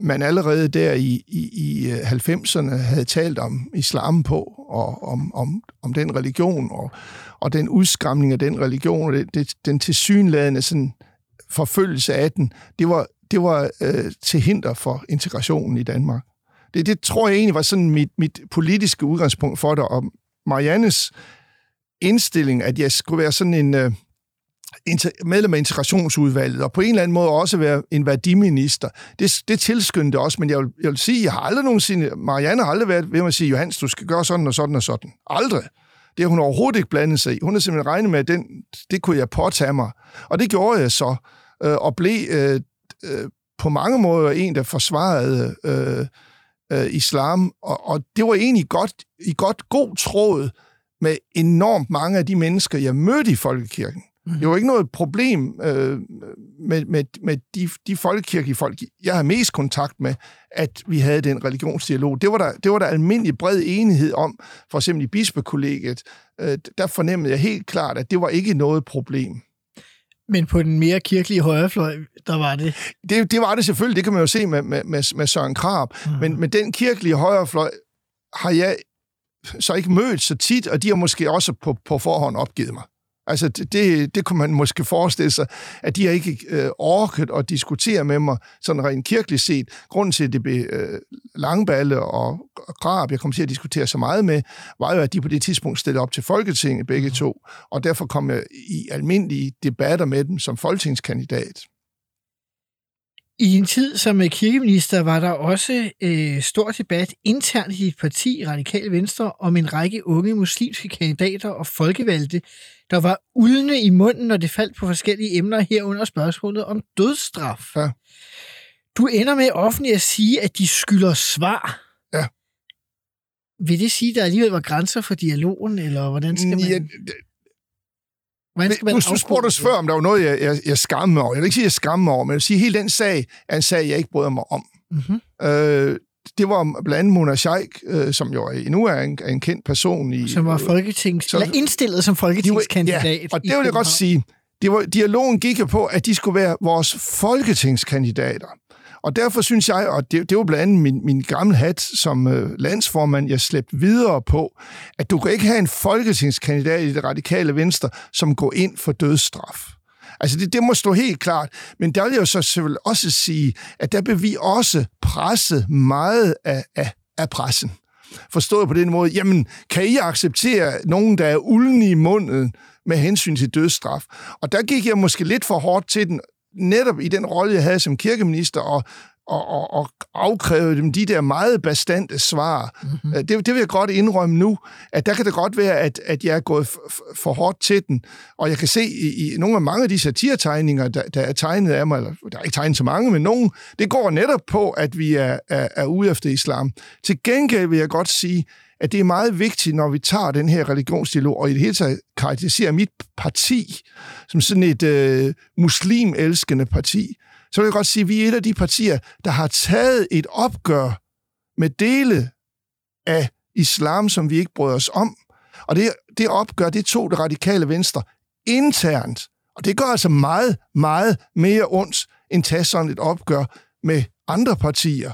man allerede der i, i, i øh, 90'erne havde talt om islam på, og om, om, om den religion, og, og den udskamning af den religion, og det, det, den tilsyneladende sådan forfølgelse af den, det var, det var øh, til hinder for integrationen i Danmark. Det, det tror jeg egentlig var sådan mit, mit politiske udgangspunkt for det, og Mariannes indstilling, at jeg skulle være sådan en... Øh, medlem af integrationsudvalget, og på en eller anden måde også være en værdiminister. Det, det tilskyndte også, men jeg vil, jeg vil sige, jeg har aldrig nogensinde, Marianne har aldrig været ved at sige, Johans, du skal gøre sådan og sådan og sådan. Aldrig. Det har hun overhovedet ikke blandet sig i. Hun har simpelthen regnet med, at den, det kunne jeg påtage mig. Og det gjorde jeg så, øh, og blev øh, øh, på mange måder en, der forsvarede øh, øh, islam, og, og det var egentlig godt, i godt god tråd med enormt mange af de mennesker, jeg mødte i folkekirken. Mm. Det var ikke noget problem øh, med, med, med de, de folkekirkelige folk, jeg har mest kontakt med, at vi havde den religionsdialog. Det var der, det var der almindelig bred enighed om, for eksempel i bispekollegiet. Øh, der fornemmede jeg helt klart, at det var ikke noget problem. Men på den mere kirkelige højrefløj, der var det? Det, det var det selvfølgelig, det kan man jo se med, med, med, med Søren Krab. Mm. Men med den kirkelige højrefløj har jeg så ikke mødt så tit, og de har måske også på, på forhånd opgivet mig. Altså, det, det kunne man måske forestille sig, at de har ikke øh, orket at diskutere med mig, sådan rent kirkeligt set. Grunden til, at det blev øh, Langballe og Grab, jeg kom til at diskutere så meget med, var jo, at de på det tidspunkt stillede op til Folketinget begge mm. to, og derfor kom jeg i almindelige debatter med dem som folketingskandidat. I en tid som øh, kirkeminister var der også øh, stor debat internt i dit parti, Radikal Venstre, om en række unge muslimske kandidater og folkevalgte, der var uldne i munden, når det faldt på forskellige emner herunder spørgsmålet om dødsstraf. Ja. Du ender med offentligt at sige, at de skylder svar. Ja. Vil det sige, at der alligevel var grænser for dialogen, eller hvordan skal man... Ja, Hvordan skal man du, du spurgte os før, om der var noget, jeg, jeg, jeg skammer over. Jeg vil ikke sige, at jeg skammer over, men jeg vil sige, at hele den sag er en sag, jeg ikke bryder mig om. Mm-hmm. Øh, det var blandt andet Mona Scheik, øh, som jo endnu er en, en kendt person i... Som var folketings, som, eller indstillet som folketingskandidat. Ja, og det vil jeg godt sige. Det var, dialogen gik jo på, at de skulle være vores folketingskandidater. Og derfor synes jeg, og det, det var blandt andet min, min gamle hat som øh, landsformand, jeg slæbte videre på, at du kan ikke have en folketingskandidat i det radikale venstre, som går ind for dødsstraf. Altså, det, det må stå helt klart. Men der vil jeg jo så selvfølgelig også sige, at der blev vi også presset meget af, af, af pressen. Forstået på den måde, jamen, kan I acceptere nogen, der er ulden i munden med hensyn til dødsstraf? Og der gik jeg måske lidt for hårdt til den, netop i den rolle, jeg havde som kirkeminister, og, og, og, og afkræve dem de der meget bastante svar. Mm-hmm. Det, det vil jeg godt indrømme nu, at der kan det godt være, at, at jeg er gået for, for hårdt til den, og jeg kan se i, i nogle af mange af de satiretegninger, der, der er tegnet af mig, eller der er ikke tegnet så mange, men nogen, det går netop på, at vi er, er, er ude efter islam. Til gengæld vil jeg godt sige, at det er meget vigtigt, når vi tager den her religionsdialog, og i det hele taget karakteriserer mit parti som sådan et øh, muslimelskende parti, så vil jeg godt sige, at vi er et af de partier, der har taget et opgør med dele af islam, som vi ikke bryder os om. Og det, det opgør, det tog det radikale venstre internt. Og det gør altså meget, meget mere ondt, end tage sådan et opgør med andre partier.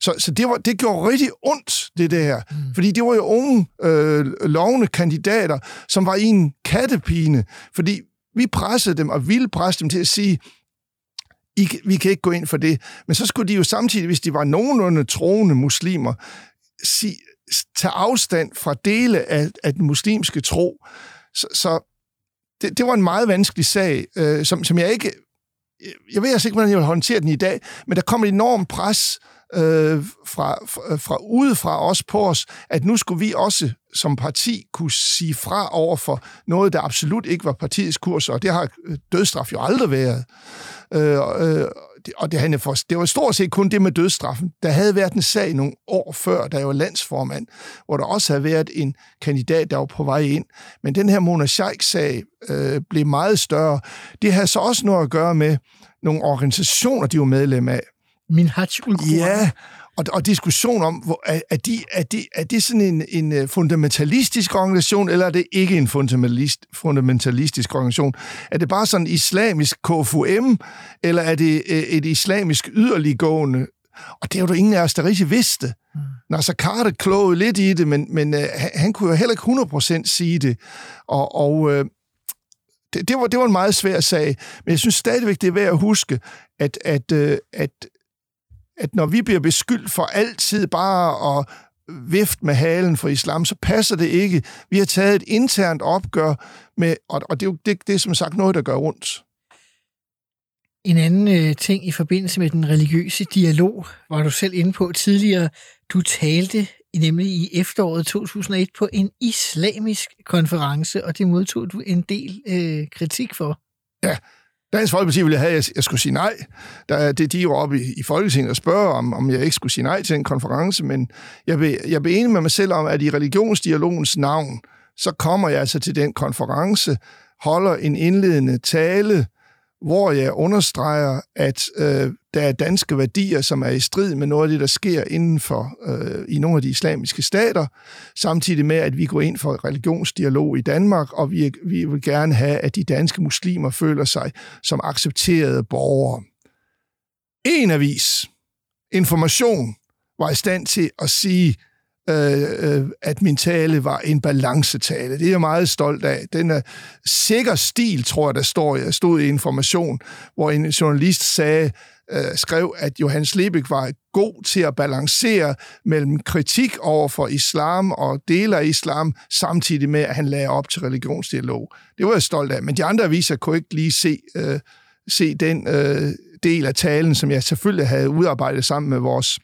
Så, så det, var, det gjorde rigtig ondt, det der. Mm. Fordi det var jo unge, øh, lovende kandidater, som var i en kattepine. Fordi vi pressede dem og ville presse dem til at sige, i, vi kan ikke gå ind for det. Men så skulle de jo samtidig, hvis de var nogenlunde troende muslimer, sige, tage afstand fra dele af, af den muslimske tro. Så, så det, det var en meget vanskelig sag, øh, som, som jeg ikke... Jeg ved altså ikke, hvordan jeg vil håndtere den i dag, men der kom et enormt pres øh, fra, fra, fra udefra os på os, at nu skulle vi også som parti kunne sige fra over for noget, der absolut ikke var partiets kurs, og det har dødstraf jo aldrig været. Øh, øh, og det, for, det var stort set kun det med dødstraffen. Der havde været en sag nogle år før, da jeg var landsformand, hvor der også havde været en kandidat, der var på vej ind. Men den her Mona Scheik-sag øh, blev meget større. Det havde så også noget at gøre med nogle organisationer, de var medlem af. Min Hajj Ja, og, og diskussion om, hvor, er, er, de, er, de, er det sådan en, en øh, fundamentalistisk organisation, eller er det ikke en fundamentalist, fundamentalistisk organisation? Er det bare sådan islamisk KFUM, eller er det øh, et islamisk yderliggående? Og det er jo der ingen af os, der rigtig vidste. Mm. Nasser Carter klogede lidt i det, men, men uh, han, kunne jo heller ikke 100% sige det. Og, og uh, det, det, var, det var en meget svær sag, men jeg synes stadigvæk, det er værd at huske, at, at, uh, at at når vi bliver beskyldt for altid bare at vift med halen for islam, så passer det ikke. Vi har taget et internt opgør med, og, og det, er jo, det, det er som sagt noget, der gør rundt. En anden øh, ting i forbindelse med den religiøse dialog, var du selv inde på tidligere. Du talte nemlig i efteråret 2001 på en islamisk konference, og det modtog du en del øh, kritik for. Ja, Dansk Folkeparti ville have, at jeg skulle sige nej. Der, det, de var oppe i, i Folketinget og spørger, om, om jeg ikke skulle sige nej til en konference, men jeg blev, jeg blev enig med mig selv om, at i religionsdialogens navn, så kommer jeg altså til den konference, holder en indledende tale, hvor jeg understreger, at øh, der er danske værdier, som er i strid med noget af det, der sker inden for øh, i nogle af de islamiske stater, samtidig med, at vi går ind for religionsdialog i Danmark, og vi, vi vil gerne have, at de danske muslimer føler sig som accepterede borgere. En avis, Information, var i stand til at sige, øh, øh, at min tale var en balancetale. Det er jeg meget stolt af. Den er sikker stil, tror jeg, der står, jeg stod i information, hvor en journalist sagde, øh, skrev, at Johannes Lebek var god til at balancere mellem kritik over for islam og dele af islam, samtidig med, at han lagde op til religionsdialog. Det var jeg stolt af, men de andre aviser kunne ikke lige se, øh, se den øh, del af talen, som jeg selvfølgelig havde udarbejdet sammen med vores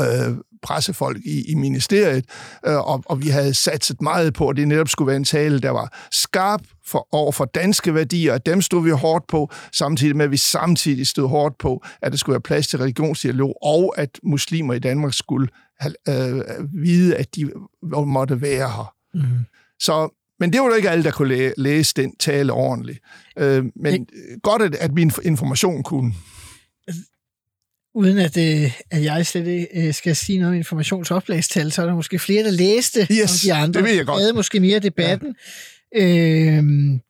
øh, pressefolk i, i ministeriet, øh, og, og vi havde satset meget på, at det netop skulle være en tale, der var skarp for, over for danske værdier, og dem stod vi hårdt på, samtidig med, at vi samtidig stod hårdt på, at der skulle være plads til religionsdialog, og at muslimer i Danmark skulle øh, vide, at de måtte være her. Mm. Så men det var da ikke alle, der kunne læ- læse den tale ordentligt. Øh, men det... godt, at, at min information kunne uden at, øh, at jeg slet øh, skal sige noget om informationsoplagstal, så er der måske flere, der læste yes, om de andre. det ved jeg godt. Havde måske mere debatten. Ja. Øhm,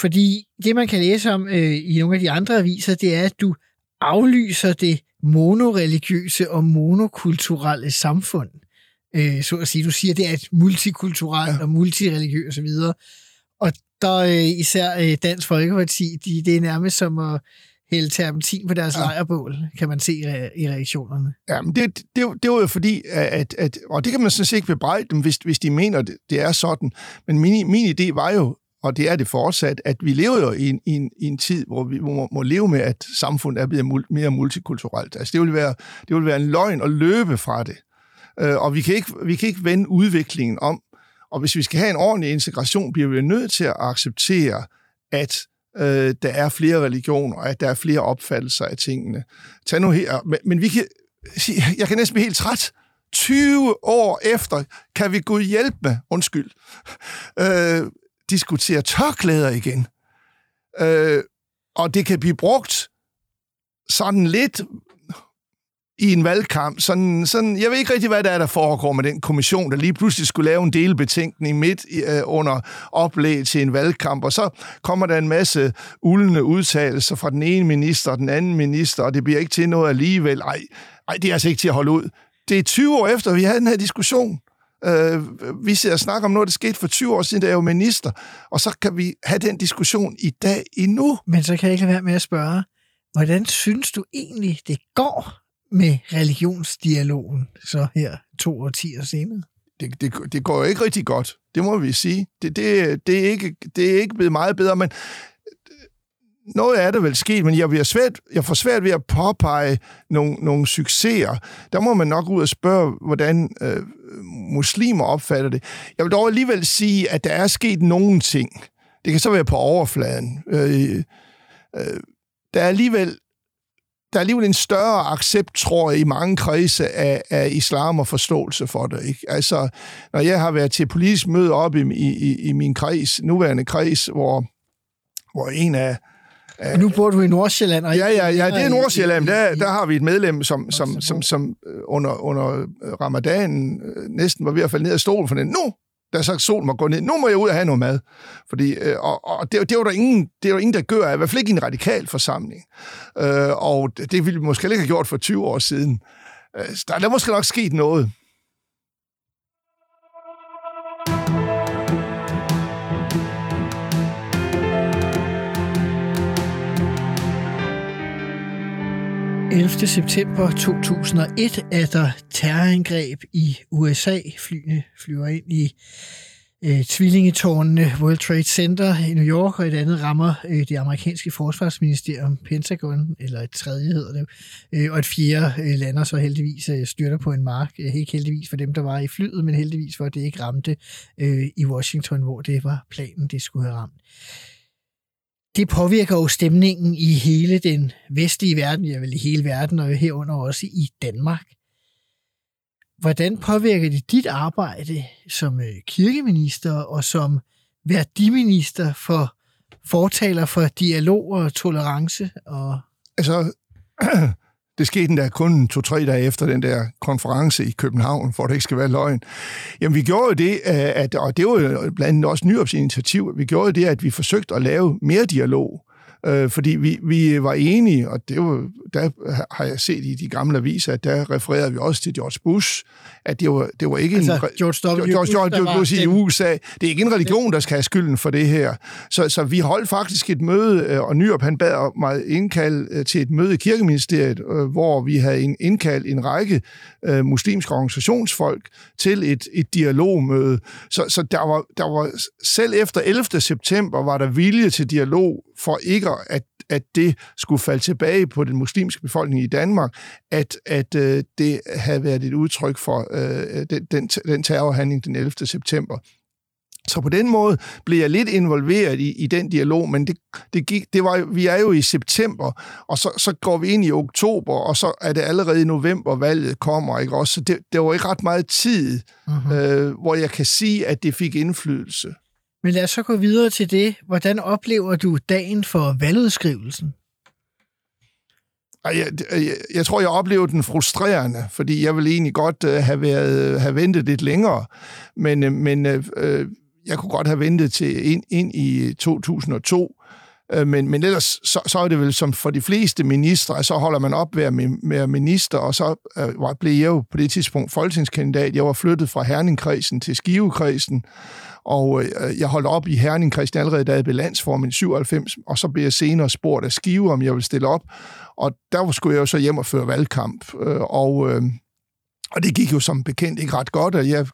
fordi det, man kan læse om øh, i nogle af de andre aviser, det er, at du aflyser det monoreligiøse og monokulturelle samfund. Øh, så at sige, du siger, det er et multikulturelt ja. og multireligiøst osv. Og der øh, især øh, Dansk Folkeparti, de, det er nærmest som at hælde terpentin på deres ja. lejrbål, kan man se i reaktionerne. Ja, men det, det, det var jo fordi, at, at, og det kan man sådan set ikke bebrejde dem, hvis, hvis de mener, det, det er sådan. Men min, min idé var jo, og det er det fortsat, at vi lever jo i en, i en, i en tid, hvor vi må, må leve med, at samfundet er blevet mere multikulturelt. Altså, det vil være, det vil være en løgn at løbe fra det. Øh, og vi kan, ikke, vi kan ikke vende udviklingen om. Og hvis vi skal have en ordentlig integration, bliver vi nødt til at acceptere, at øh, der er flere religioner, og at der er flere opfattelser af tingene. Tag nu her, men, men vi kan, jeg kan næsten blive helt træt. 20 år efter kan vi Gud hjælpe med, undskyld, øh, diskutere tørklæder igen. Øh, og det kan blive brugt sådan lidt i en valgkamp. Sådan, sådan, jeg ved ikke rigtig, hvad der er, der foregår med den kommission, der lige pludselig skulle lave en delbetænkning midt øh, under oplæg til en valgkamp, og så kommer der en masse uldende udtalelser fra den ene minister og den anden minister, og det bliver ikke til noget alligevel. Ej, ej det er altså ikke til at holde ud. Det er 20 år efter, vi havde den her diskussion. Øh, vi sidder og snakker om noget, der skete for 20 år siden, da jeg var minister, og så kan vi have den diskussion i dag endnu. Men så kan jeg ikke lade være med at spørge, hvordan synes du egentlig, det går med religionsdialogen, så her to årtier senere? Det, det, det går jo ikke rigtig godt, det må vi sige. Det, det, det, er, ikke, det er ikke blevet meget bedre, men øh, noget af det vel sket, men jeg, bliver svært, jeg får svært ved at påpege nogle, nogle succeser. Der må man nok ud og spørge, hvordan øh, muslimer opfatter det. Jeg vil dog alligevel sige, at der er sket nogle ting. Det kan så være på overfladen. Øh, øh, der er alligevel der er alligevel en større accept, tror jeg, i mange kredse af, af islam og forståelse for det. Ikke? Altså, når jeg har været til politisk møde op i, i, i min kreds, nuværende kreds, hvor, hvor en af Men nu bor du i Nordsjælland. Og Ja, ja, ja, det er Nordsjælland. Der, der har vi et medlem, som, som, som, som øh, under, under øh, ramadanen øh, næsten var ved at falde ned af stolen for den. Nu, da så solen må gå ned, nu må jeg ud og have noget mad. Fordi, øh, og, og det, det, var der ingen, det var der ingen, der gør, i hvert fald ikke i en radikal forsamling. Øh, og det, ville vi måske ikke have gjort for 20 år siden. Øh, der, der er måske nok sket noget. 11. september 2001 er der terrorangreb i USA. Flyene flyver ind i øh, tvillingetårnene World Trade Center i New York, og et andet rammer øh, det amerikanske forsvarsministerium, Pentagon, eller et tredje hedder det, øh, og et fjerde øh, lander så heldigvis øh, styrter på en mark. Øh, ikke heldigvis for dem, der var i flyet, men heldigvis for, at det ikke ramte øh, i Washington, hvor det var planen, det skulle have ramt. Det påvirker jo stemningen i hele den vestlige verden, ja vel i hele verden, og herunder også i Danmark. Hvordan påvirker det dit arbejde som øh, kirkeminister og som værdiminister for fortaler for dialog og tolerance? Og Altså, (clears throat) det skete endda kun to-tre dage efter den der konference i København, for at det ikke skal være løgn. Jamen, vi gjorde jo det, øh, at, og det var jo blandt andet også Nyrups initiativ, vi gjorde jo det, at vi forsøgte at lave mere dialog. Øh, fordi vi, vi var enige, og det var, der har jeg set i de gamle aviser, at der refererede vi også til George Bush, at det var, det var ikke Altså, en... George W. George, George, George var Bush i USA. Det er ikke en religion, der skal have skylden for det her. Så, så vi holdt faktisk et møde, øh, og Nyrup han bad mig indkalde øh, til et møde i kirkeministeriet, øh, hvor vi havde en- indkaldt en række øh, muslimske organisationsfolk til et, et dialogmøde. Så, så der, var, der var, selv efter 11. september, var der vilje til dialog for ikke at at det skulle falde tilbage på den muslimske befolkning i Danmark, at, at øh, det havde været et udtryk for øh, den, den, den terrorhandling den 11. september. Så på den måde blev jeg lidt involveret i, i den dialog, men det, det gik, det var, vi er jo i september, og så, så går vi ind i oktober, og så er det allerede i november, valget kommer, ikke også? Så det, det var ikke ret meget tid, Mhm. øh, hvor jeg kan sige, at det fik indflydelse. Men lad os så gå videre til det. Hvordan oplever du dagen for valgudskrivelsen? Jeg, jeg, jeg tror, jeg oplevede den frustrerende, fordi jeg ville egentlig godt uh, have, været, have ventet lidt længere, men, uh, men uh, jeg kunne godt have ventet til ind, ind i 2002. Øh, men, men ellers, så, så er det vel som for de fleste ministre, så holder man op med at være minister, og så øh, blev jeg jo på det tidspunkt folketingskandidat. Jeg var flyttet fra Herningkredsen til Skivekredsen, og øh, jeg holdt op i Herningkredsen allerede, da jeg blev landsformand i 97, og så blev jeg senere spurgt af Skive, om jeg ville stille op. Og der skulle jeg jo så hjem og føre valgkamp, øh, og, øh, og det gik jo som bekendt ikke ret godt, og jeg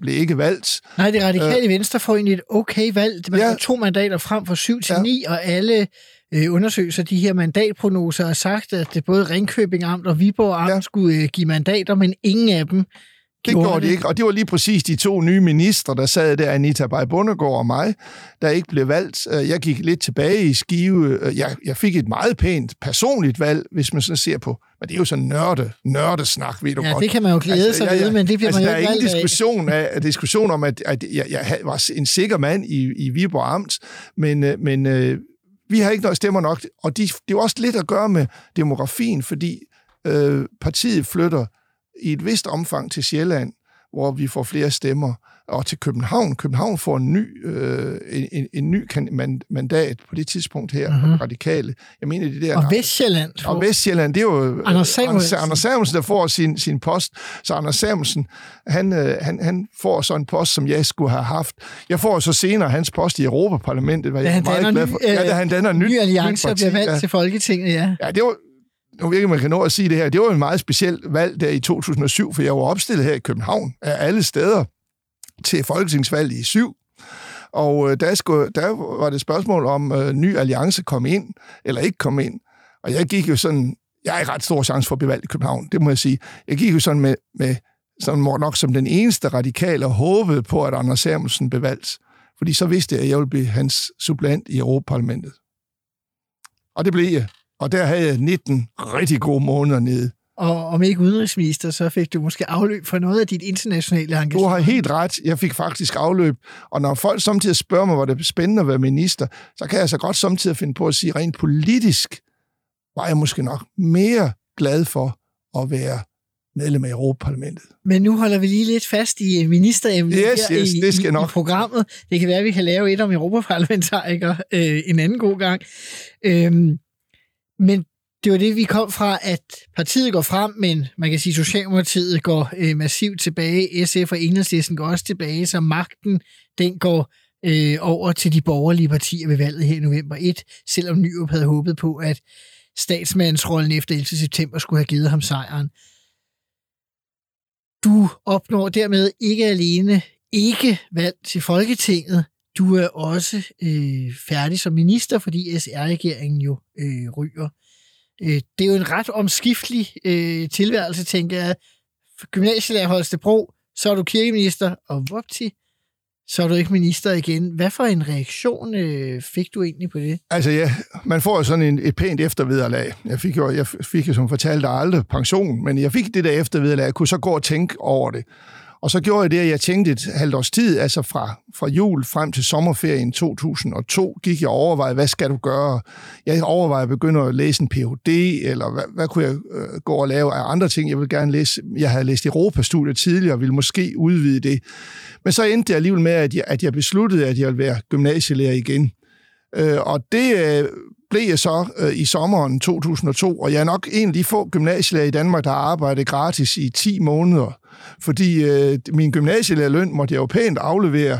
blev, ikke valgt. Nej, det radikale øh, venstre får egentlig et okay valg. Man Ja. to mandater frem fra 7 til Ja. 9, og alle øh, undersøgelser, de her mandatprognoser, har sagt, at det både Ringkøbing Amt og Viborg Amt ja. skulle øh, give mandater, men ingen af dem Det gjorde de ikke, og det var lige præcis de to nye ministre, der sad der, Anita Bay Bundegård og mig, der ikke blev valgt. Øh, Jeg gik lidt tilbage i Skive. Øh, Jeg, jeg fik et meget pænt personligt valg, hvis man så ser på, men det er jo sådan nørde, nørdesnak, ved du Ja, godt. det kan man jo glæde sig ved, men det bliver altså, man jo der er ikke ingen diskussion, af, diskussion om, at, at jeg, jeg var en sikker mand i, i Viborg Amt, men, øh, men øh, vi har ikke noget stemmer nok, og de, det er jo også lidt at gøre med demografien, fordi øh, partiet flytter i et vist omfang til Sjælland, hvor vi får flere stemmer, og til København. København får en ny, øh, en, en, en ny mandat på det tidspunkt her, Mhm. mm-hmm. radikale. Jeg mener, det der... Og Vestjylland. Og Vestjylland, det er jo øh, Anders Samuelsen. Anders, Samuelsen, der får sin, sin post. Så Anders Samuelsen, han, øh, han, han får så en post, som jeg skulle have haft. Jeg får så senere hans post i Europaparlamentet, hvad jeg er meget glad ny, for. Ja, da han danner ny, nyt, ny alliance og parti, bliver valgt ja. til Folketinget, ja. Ja, det var, nu ved jeg ikke, man kan nå at sige det her, det var en meget speciel valg der i 2007, for jeg var opstillet her i København af alle steder til folketingsvalg i syv. Og øh, der, skulle, der var det spørgsmål om øh, ny alliance kom ind, eller ikke kom ind. Og jeg gik jo sådan, jeg har ikke ret stor chance for at blive valgt i København, det må jeg sige. Jeg gik jo sådan med, med sådan nok som den eneste radikale og håbede på, at Anders Samuelsen blev valgt. Fordi så vidste jeg, at jeg ville blive hans supplant i Europaparlamentet. Og det blev jeg. Og der havde jeg 19 rigtig gode måneder nede. og om ikke udenrigsminister, så fik du måske afløb for noget af dit internationale engagement. Du har helt ret. Jeg fik faktisk afløb. Og når folk samtidig spørger mig, hvor det er spændende at være minister, så kan jeg så godt samtidig finde på at sige, rent politisk var jeg måske nok mere glad for at være medlem af Europaparlamentet. Men nu holder vi lige lidt fast i ministeremnet yes, her yes, i, det skal i, nok. i programmet. Det kan være, at vi kan lave et om europaparlamentarikere øh, en anden god gang. Øhm, men det var det, vi kom fra, at partiet går frem, men man kan sige, at Socialdemokratiet går øh, massivt tilbage. SF og Enhedslisten går også tilbage, så magten den går øh, over til de borgerlige partier ved valget her i november 1, selvom Nyrup havde håbet på, at statsmandsrollen efter 11. september skulle have givet ham sejren. Du opnår dermed ikke alene ikke valg til Folketinget, du er også øh, færdig som minister, fordi SR-regeringen jo øh, ryger. Øh, det er jo en ret omskiftelig øh, tilværelse, tænker jeg. Gymnasielærer Holstebro, så er du kirkeminister, og vupti, så er du ikke minister igen. Hvad for en reaktion øh, fik du egentlig på det? Altså ja, man får jo sådan en, et pænt eftervederlag. Jeg fik jo, jeg fik jo som fortalt aldrig pension, men jeg fik det der eftervederlag. Jeg kunne så gå og tænke over det. Og så gjorde jeg det, at jeg tænkte et halvt års tid, altså fra, fra jul frem til sommerferien 2002, gik jeg og overvejede, hvad skal du gøre? Jeg overvejede at begynde at læse en Ph.D., eller hvad, hvad kunne jeg øh, gå og lave af andre ting? Jeg ville gerne læse, jeg havde læst Europastudier tidligere, og ville måske udvide det. Men så endte det alligevel med, at jeg, at jeg besluttede, at jeg ville være gymnasielærer igen. Øh, og det øh, blev jeg så øh, i sommeren 2002, og jeg er nok en af de få gymnasielærer i Danmark, der arbejdede gratis i 10 måneder. Fordi øh, min gymnasielærerløn måtte jeg jo pænt aflevere,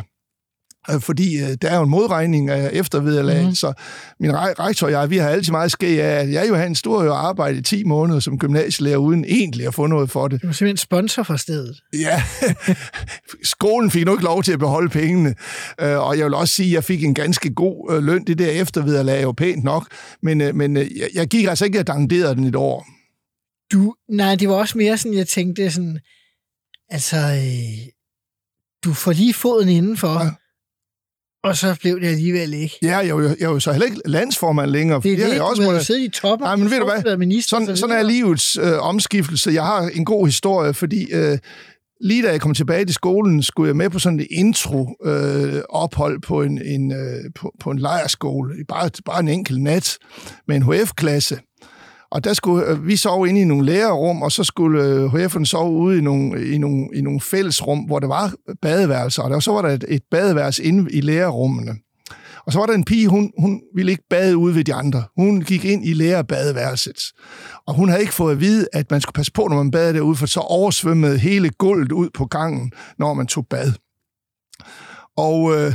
fordi øh, der er jo en modregning af eftervederlag, mm. så min rektor og jeg, vi har altid meget ske af, at jeg jo havde en stor jo arbejde i 10 måneder som gymnasielærer, uden egentlig at få noget for det. Du var simpelthen sponsor for stedet. Ja, (laughs) skolen fik nu ikke lov til at beholde pengene, øh, og jeg vil også sige, at jeg fik en ganske god øh, løn. Det der eftervederlag er jo pænt nok, men, øh, men øh, jeg gik altså ikke og danderede den et år. Du, nej, det var også mere sådan, jeg tænkte sådan, Altså, øh, du får lige foden indenfor, ja. Og så blev det alligevel ikke. Ja, jeg er jo, jeg er jo så heller ikke landsformand længere. Det er det, jeg også du har siddet i toppen. Nej, men ved du hvad? Minister, sådan, så sådan er livets øh, omskiftelse. Jeg har en god historie, fordi øh, lige da jeg kom tilbage til skolen, skulle jeg med på sådan et intro-ophold øh, på, en, en, øh, på, på en lejerskole. Bare, bare en enkelt nat med en HF-klasse. Og der skulle øh, vi sove inde i nogle lærerrum, og så skulle øh, HF'en sove ude i nogle, i, nogle, i nogle fællesrum, hvor der var badeværelser, og der, så var der et, et badeværelse inde i lærerrummene. Og så var der en pige, hun, hun ville ikke bade ude ved de andre. Hun gik ind i lærerbadeværelset. Og hun havde ikke fået at vide, at man skulle passe på, når man badede derude, for så oversvømmede hele gulvet ud på gangen, når man tog bad. Og, øh,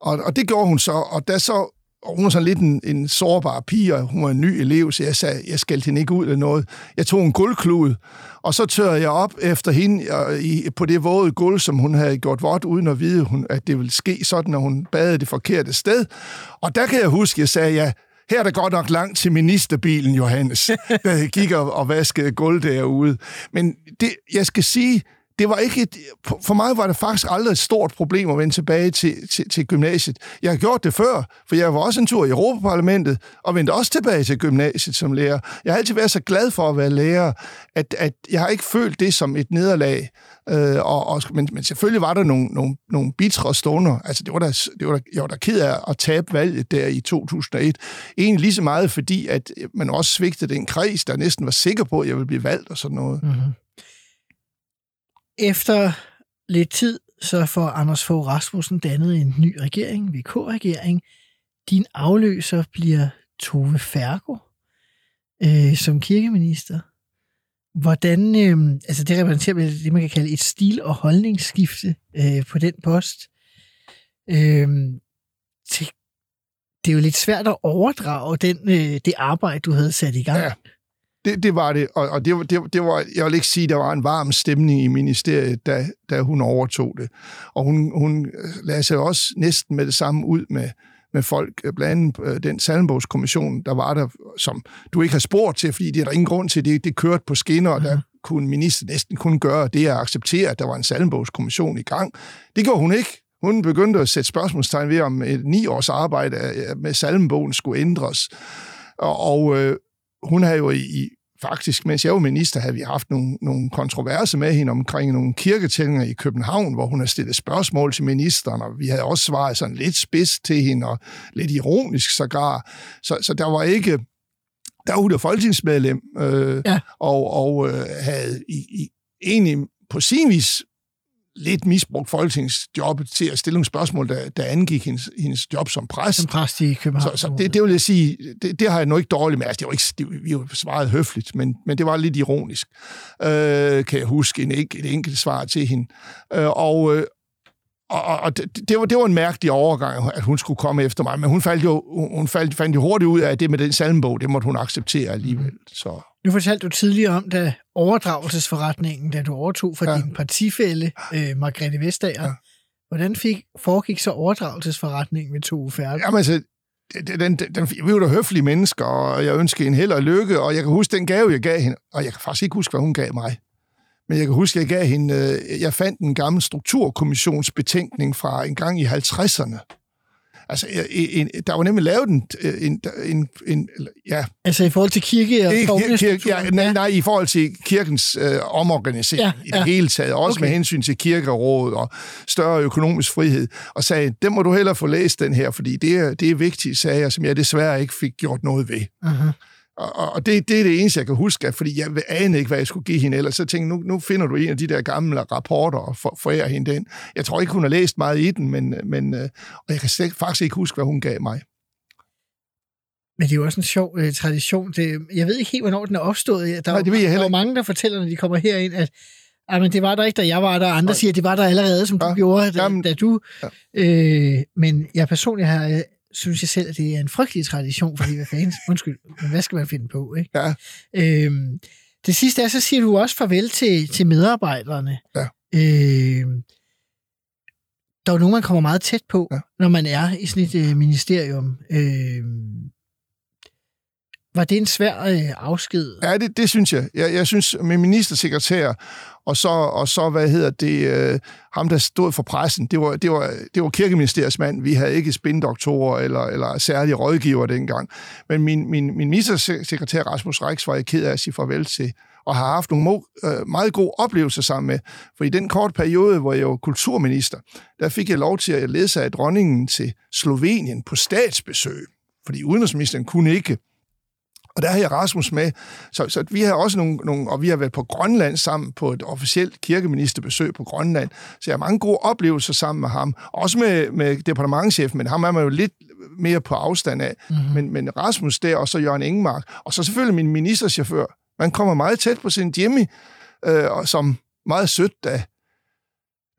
og, og det gjorde hun så, og da så og hun var sådan lidt en, en sårbar pige, og hun var en ny elev, så jeg sagde, jeg skældte hende ikke ud eller noget. Jeg tog en guldklud, og så tørrede jeg op efter hende og, i, på det våde gulv, som hun havde gjort vådt, uden at vide, hun, at det ville ske sådan, når hun badede det forkerte sted. Og der kan jeg huske, jeg sagde, ja, her er der godt nok langt til ministerbilen, Johannes, (laughs) der gik og, og vaskede gulv derude. Men det, jeg skal sige, det var ikke et, for mig var det faktisk aldrig et stort problem at vende tilbage til, til, til gymnasiet. Jeg har gjort det før, for jeg var også en tur i Europaparlamentet, og vendte også tilbage til gymnasiet som lærer. Jeg har altid været så glad for at være lærer, at, at jeg har ikke følt det som et nederlag. Øh, og, og, men, men selvfølgelig var der nogle, nogle, nogle bitre stunder. Altså, det var der, det var der, jeg var der ked af at tabe valget der i 2001. Egentlig lige så meget, fordi at man også svigtede den kreds, der næsten var sikker på, at jeg ville blive valgt og sådan noget. Mm-hmm. Efter lidt tid, så får Anders Fogh Rasmussen dannet en ny regering, VK-regering. Din afløser bliver Tove Fergo øh, som kirkeminister. Hvordan, øh, altså det repræsenterer det, man kan kalde et stil- og holdningsskifte øh, på den post. Øh, det, det er jo lidt svært at overdrage den, øh, det arbejde, du havde sat i gang. Ja. Det, det var det, og, og det, det, det var, jeg vil ikke sige, der var en varm stemning i ministeriet, da, da hun overtog det. Og hun, hun lagde sig også næsten med det samme ud med, med folk, blandt andet øh, den salmbogskommission, der var der, som du ikke har spurgt til, fordi det er der ingen grund til, det, det kørte på skinner, og der mhm. kunne minister næsten kun gøre det at acceptere, at der var en salmbogskommission i gang. Det gjorde hun ikke. Hun begyndte at sætte spørgsmålstegn ved, om et ni års arbejde med salmbogen skulle ændres. Og, og øh, hun har jo i faktisk, mens jeg var minister, havde vi haft nogle, nogle kontroverser med hende omkring nogle kirketællinger i København, hvor hun har stillet spørgsmål til ministeren, og vi havde også svaret sådan lidt spids til hende, og lidt ironisk sågar. Så, så der var ikke... Der var hun der folketingsmedlem, øh, Ja. og, og øh, havde i, i, egentlig på sin vis lidt misbrugt folketingsjobbet til at stille nogle spørgsmål, der, der angik hendes, hendes job som præst. Som præst i København. Så, så det, det vil jeg sige, det, det har jeg nu ikke dårligt med. Altså, det var ikke, det, vi har svaret høfligt, men, men det var lidt ironisk, øh, kan jeg huske, en, et enkelt svar til hende. Øh, og øh, og, og- og det, det, var, det var en mærkelig overgang, at hun skulle komme efter mig, men hun, faldt jo, hun faldt, fandt jo hurtigt ud af, det med den salmbog, det måtte hun acceptere alligevel. Så, Nu fortalte du tidligere om, da overdragelsesforretningen, da du overtog fra ja. Din partifælle, øh, Margrethe Vestager. Ja. Hvordan fik, foregik så overdragelsesforretningen med to færger? jamen altså, den, den, den, vi var da høflige mennesker, og jeg ønskede en held og lykke, og jeg kan huske den gave, jeg gav hende, og jeg kan faktisk ikke huske, hvad hun gav mig. Men jeg kan huske, at jeg gav hende, øh, jeg fandt en gammel strukturkommissionsbetænkning fra en gang i 50'erne. Altså, en, der var nemlig lavet en, en, en, en ja, Altså i forhold til kirke og ikke, kirke, ja, nej, nej, i forhold til kirkens øh, omorganisering Ja, ja, i det hele taget, også Okay. med hensyn til kirkerådet og større økonomisk frihed, og sagde, det må du hellere få læst den her, fordi det er, det er vigtige sager, som jeg desværre ikke fik gjort noget ved. Uh-huh. Og, og- det, det er det eneste, jeg kan huske, fordi jeg anede ikke, hvad jeg skulle give hende, ellers så tænkte jeg, nu, nu finder du en af de der gamle rapporter og for, forærer hende den. Jeg tror ikke, hun har læst meget i den, men, men øh, og jeg kan slet, faktisk ikke huske, hvad hun gav mig. Men det er jo også en sjov øh, tradition. Det, jeg ved ikke helt, hvornår den er opstået. Der, Nej, er- det ved jeg der heller er jo mange, der fortæller, når de kommer herind, at ah, men det var der ikke, da jeg var der, andre Nej. siger, at det var der allerede, som du Ja. gjorde, da, Jamen, da du... ja. Øh, men jeg personligt har, øh, synes jeg selv, at det er en frygtelig tradition, fordi hvad fanden, (laughs) undskyld, men hvad skal man finde på, ikke? Ja. Øhm, det sidste er, så siger du også farvel til, til medarbejderne. Ja. Øhm, der er jo nogen, man kommer meget tæt på, Ja. når man er i sådan et øh, ministerium. Øhm, var det en svær øh, afsked? Ja, det, det synes jeg. jeg. Jeg synes, med ministersekretær, og så, og så hvad hedder det, øh, ham, der stod for pressen, det var, det var, det var kirkeministeriets mand. Vi havde ikke spindoktorer eller, eller særlige rådgiver dengang. Men min, min, min ministersekretær, Rasmus Rex var jeg ked af at sige farvel til, og har haft nogle øh, meget gode oplevelser sammen med. For i den korte periode, hvor jeg var kulturminister, der fik jeg lov til at ledsage dronningen til Slovenien på statsbesøg. Fordi udenrigsministeren kunne ikke. Og der har jeg Rasmus med. Så, så vi har også nogle, nogle, og vi har været på Grønland sammen på et officielt kirkeministerbesøg på Grønland. Så jeg har mange gode oplevelser sammen med ham. Også med, med departementchefen, men ham er man jo lidt mere på afstand af. Mm-hmm. Men, men Rasmus der, og så Jørgen Ingemark. Og så selvfølgelig min ministerchauffør. Man kommer meget tæt på sin Jimmy, øh, og som meget sødt, da,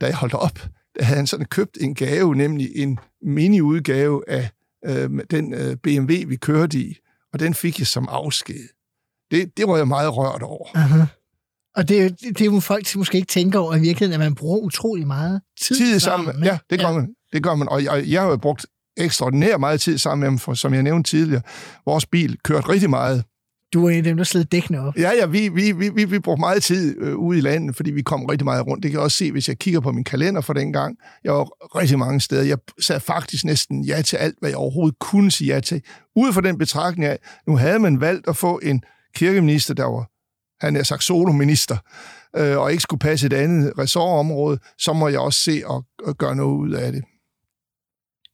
da jeg holdt op. Der havde han sådan købt en gave, nemlig en mini-udgave af øh, den øh, BMW, vi kørte i og den fik jeg som afsked. Det, det var jeg meget rørt over. Aha. Og det, det, det er jo folk, som måske ikke tænker over i virkeligheden, at man bruger utrolig meget tid, Tid sammen, ja, det gør man. Det gør man. Og jeg, jeg har jo brugt ekstraordinært meget tid sammen med dem, for som jeg nævnte tidligere, vores bil kørte rigtig meget. Du er en af dem, der slid dækkene op. Ja, ja, vi, vi, vi, vi, vi brugte meget tid øh, ude i landet, fordi vi kom rigtig meget rundt. Det kan jeg også se, hvis jeg kigger på min kalender for den gang. Jeg var rigtig mange steder. Jeg sagde faktisk næsten ja til alt, hvad jeg overhovedet kunne sige ja til. Ud fra den betragtning af, nu havde man valgt at få en kirkeminister, der var, han er sagt solominister, øh, og ikke skulle passe et andet ressortområde, så må jeg også se og, og gøre noget ud af det.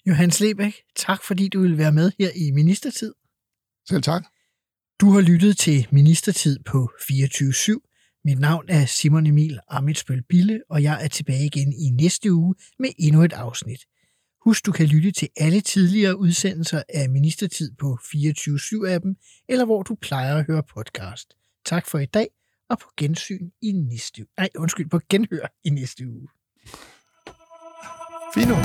Johannes Lebæk, tak fordi du ville være med her i Ministertid. Selv tak. Du har lyttet til Ministertid på 24-7. Mit navn er Simon Emil Amitsbøl Bille, og jeg er tilbage igen i næste uge med endnu et afsnit. Husk, du kan lytte til alle tidligere udsendelser af Ministertid på 24-7-appen, eller hvor du plejer at høre podcast. Tak for i dag, og på gensyn i næste uge. Nej, undskyld, på genhør i næste uge. Fino.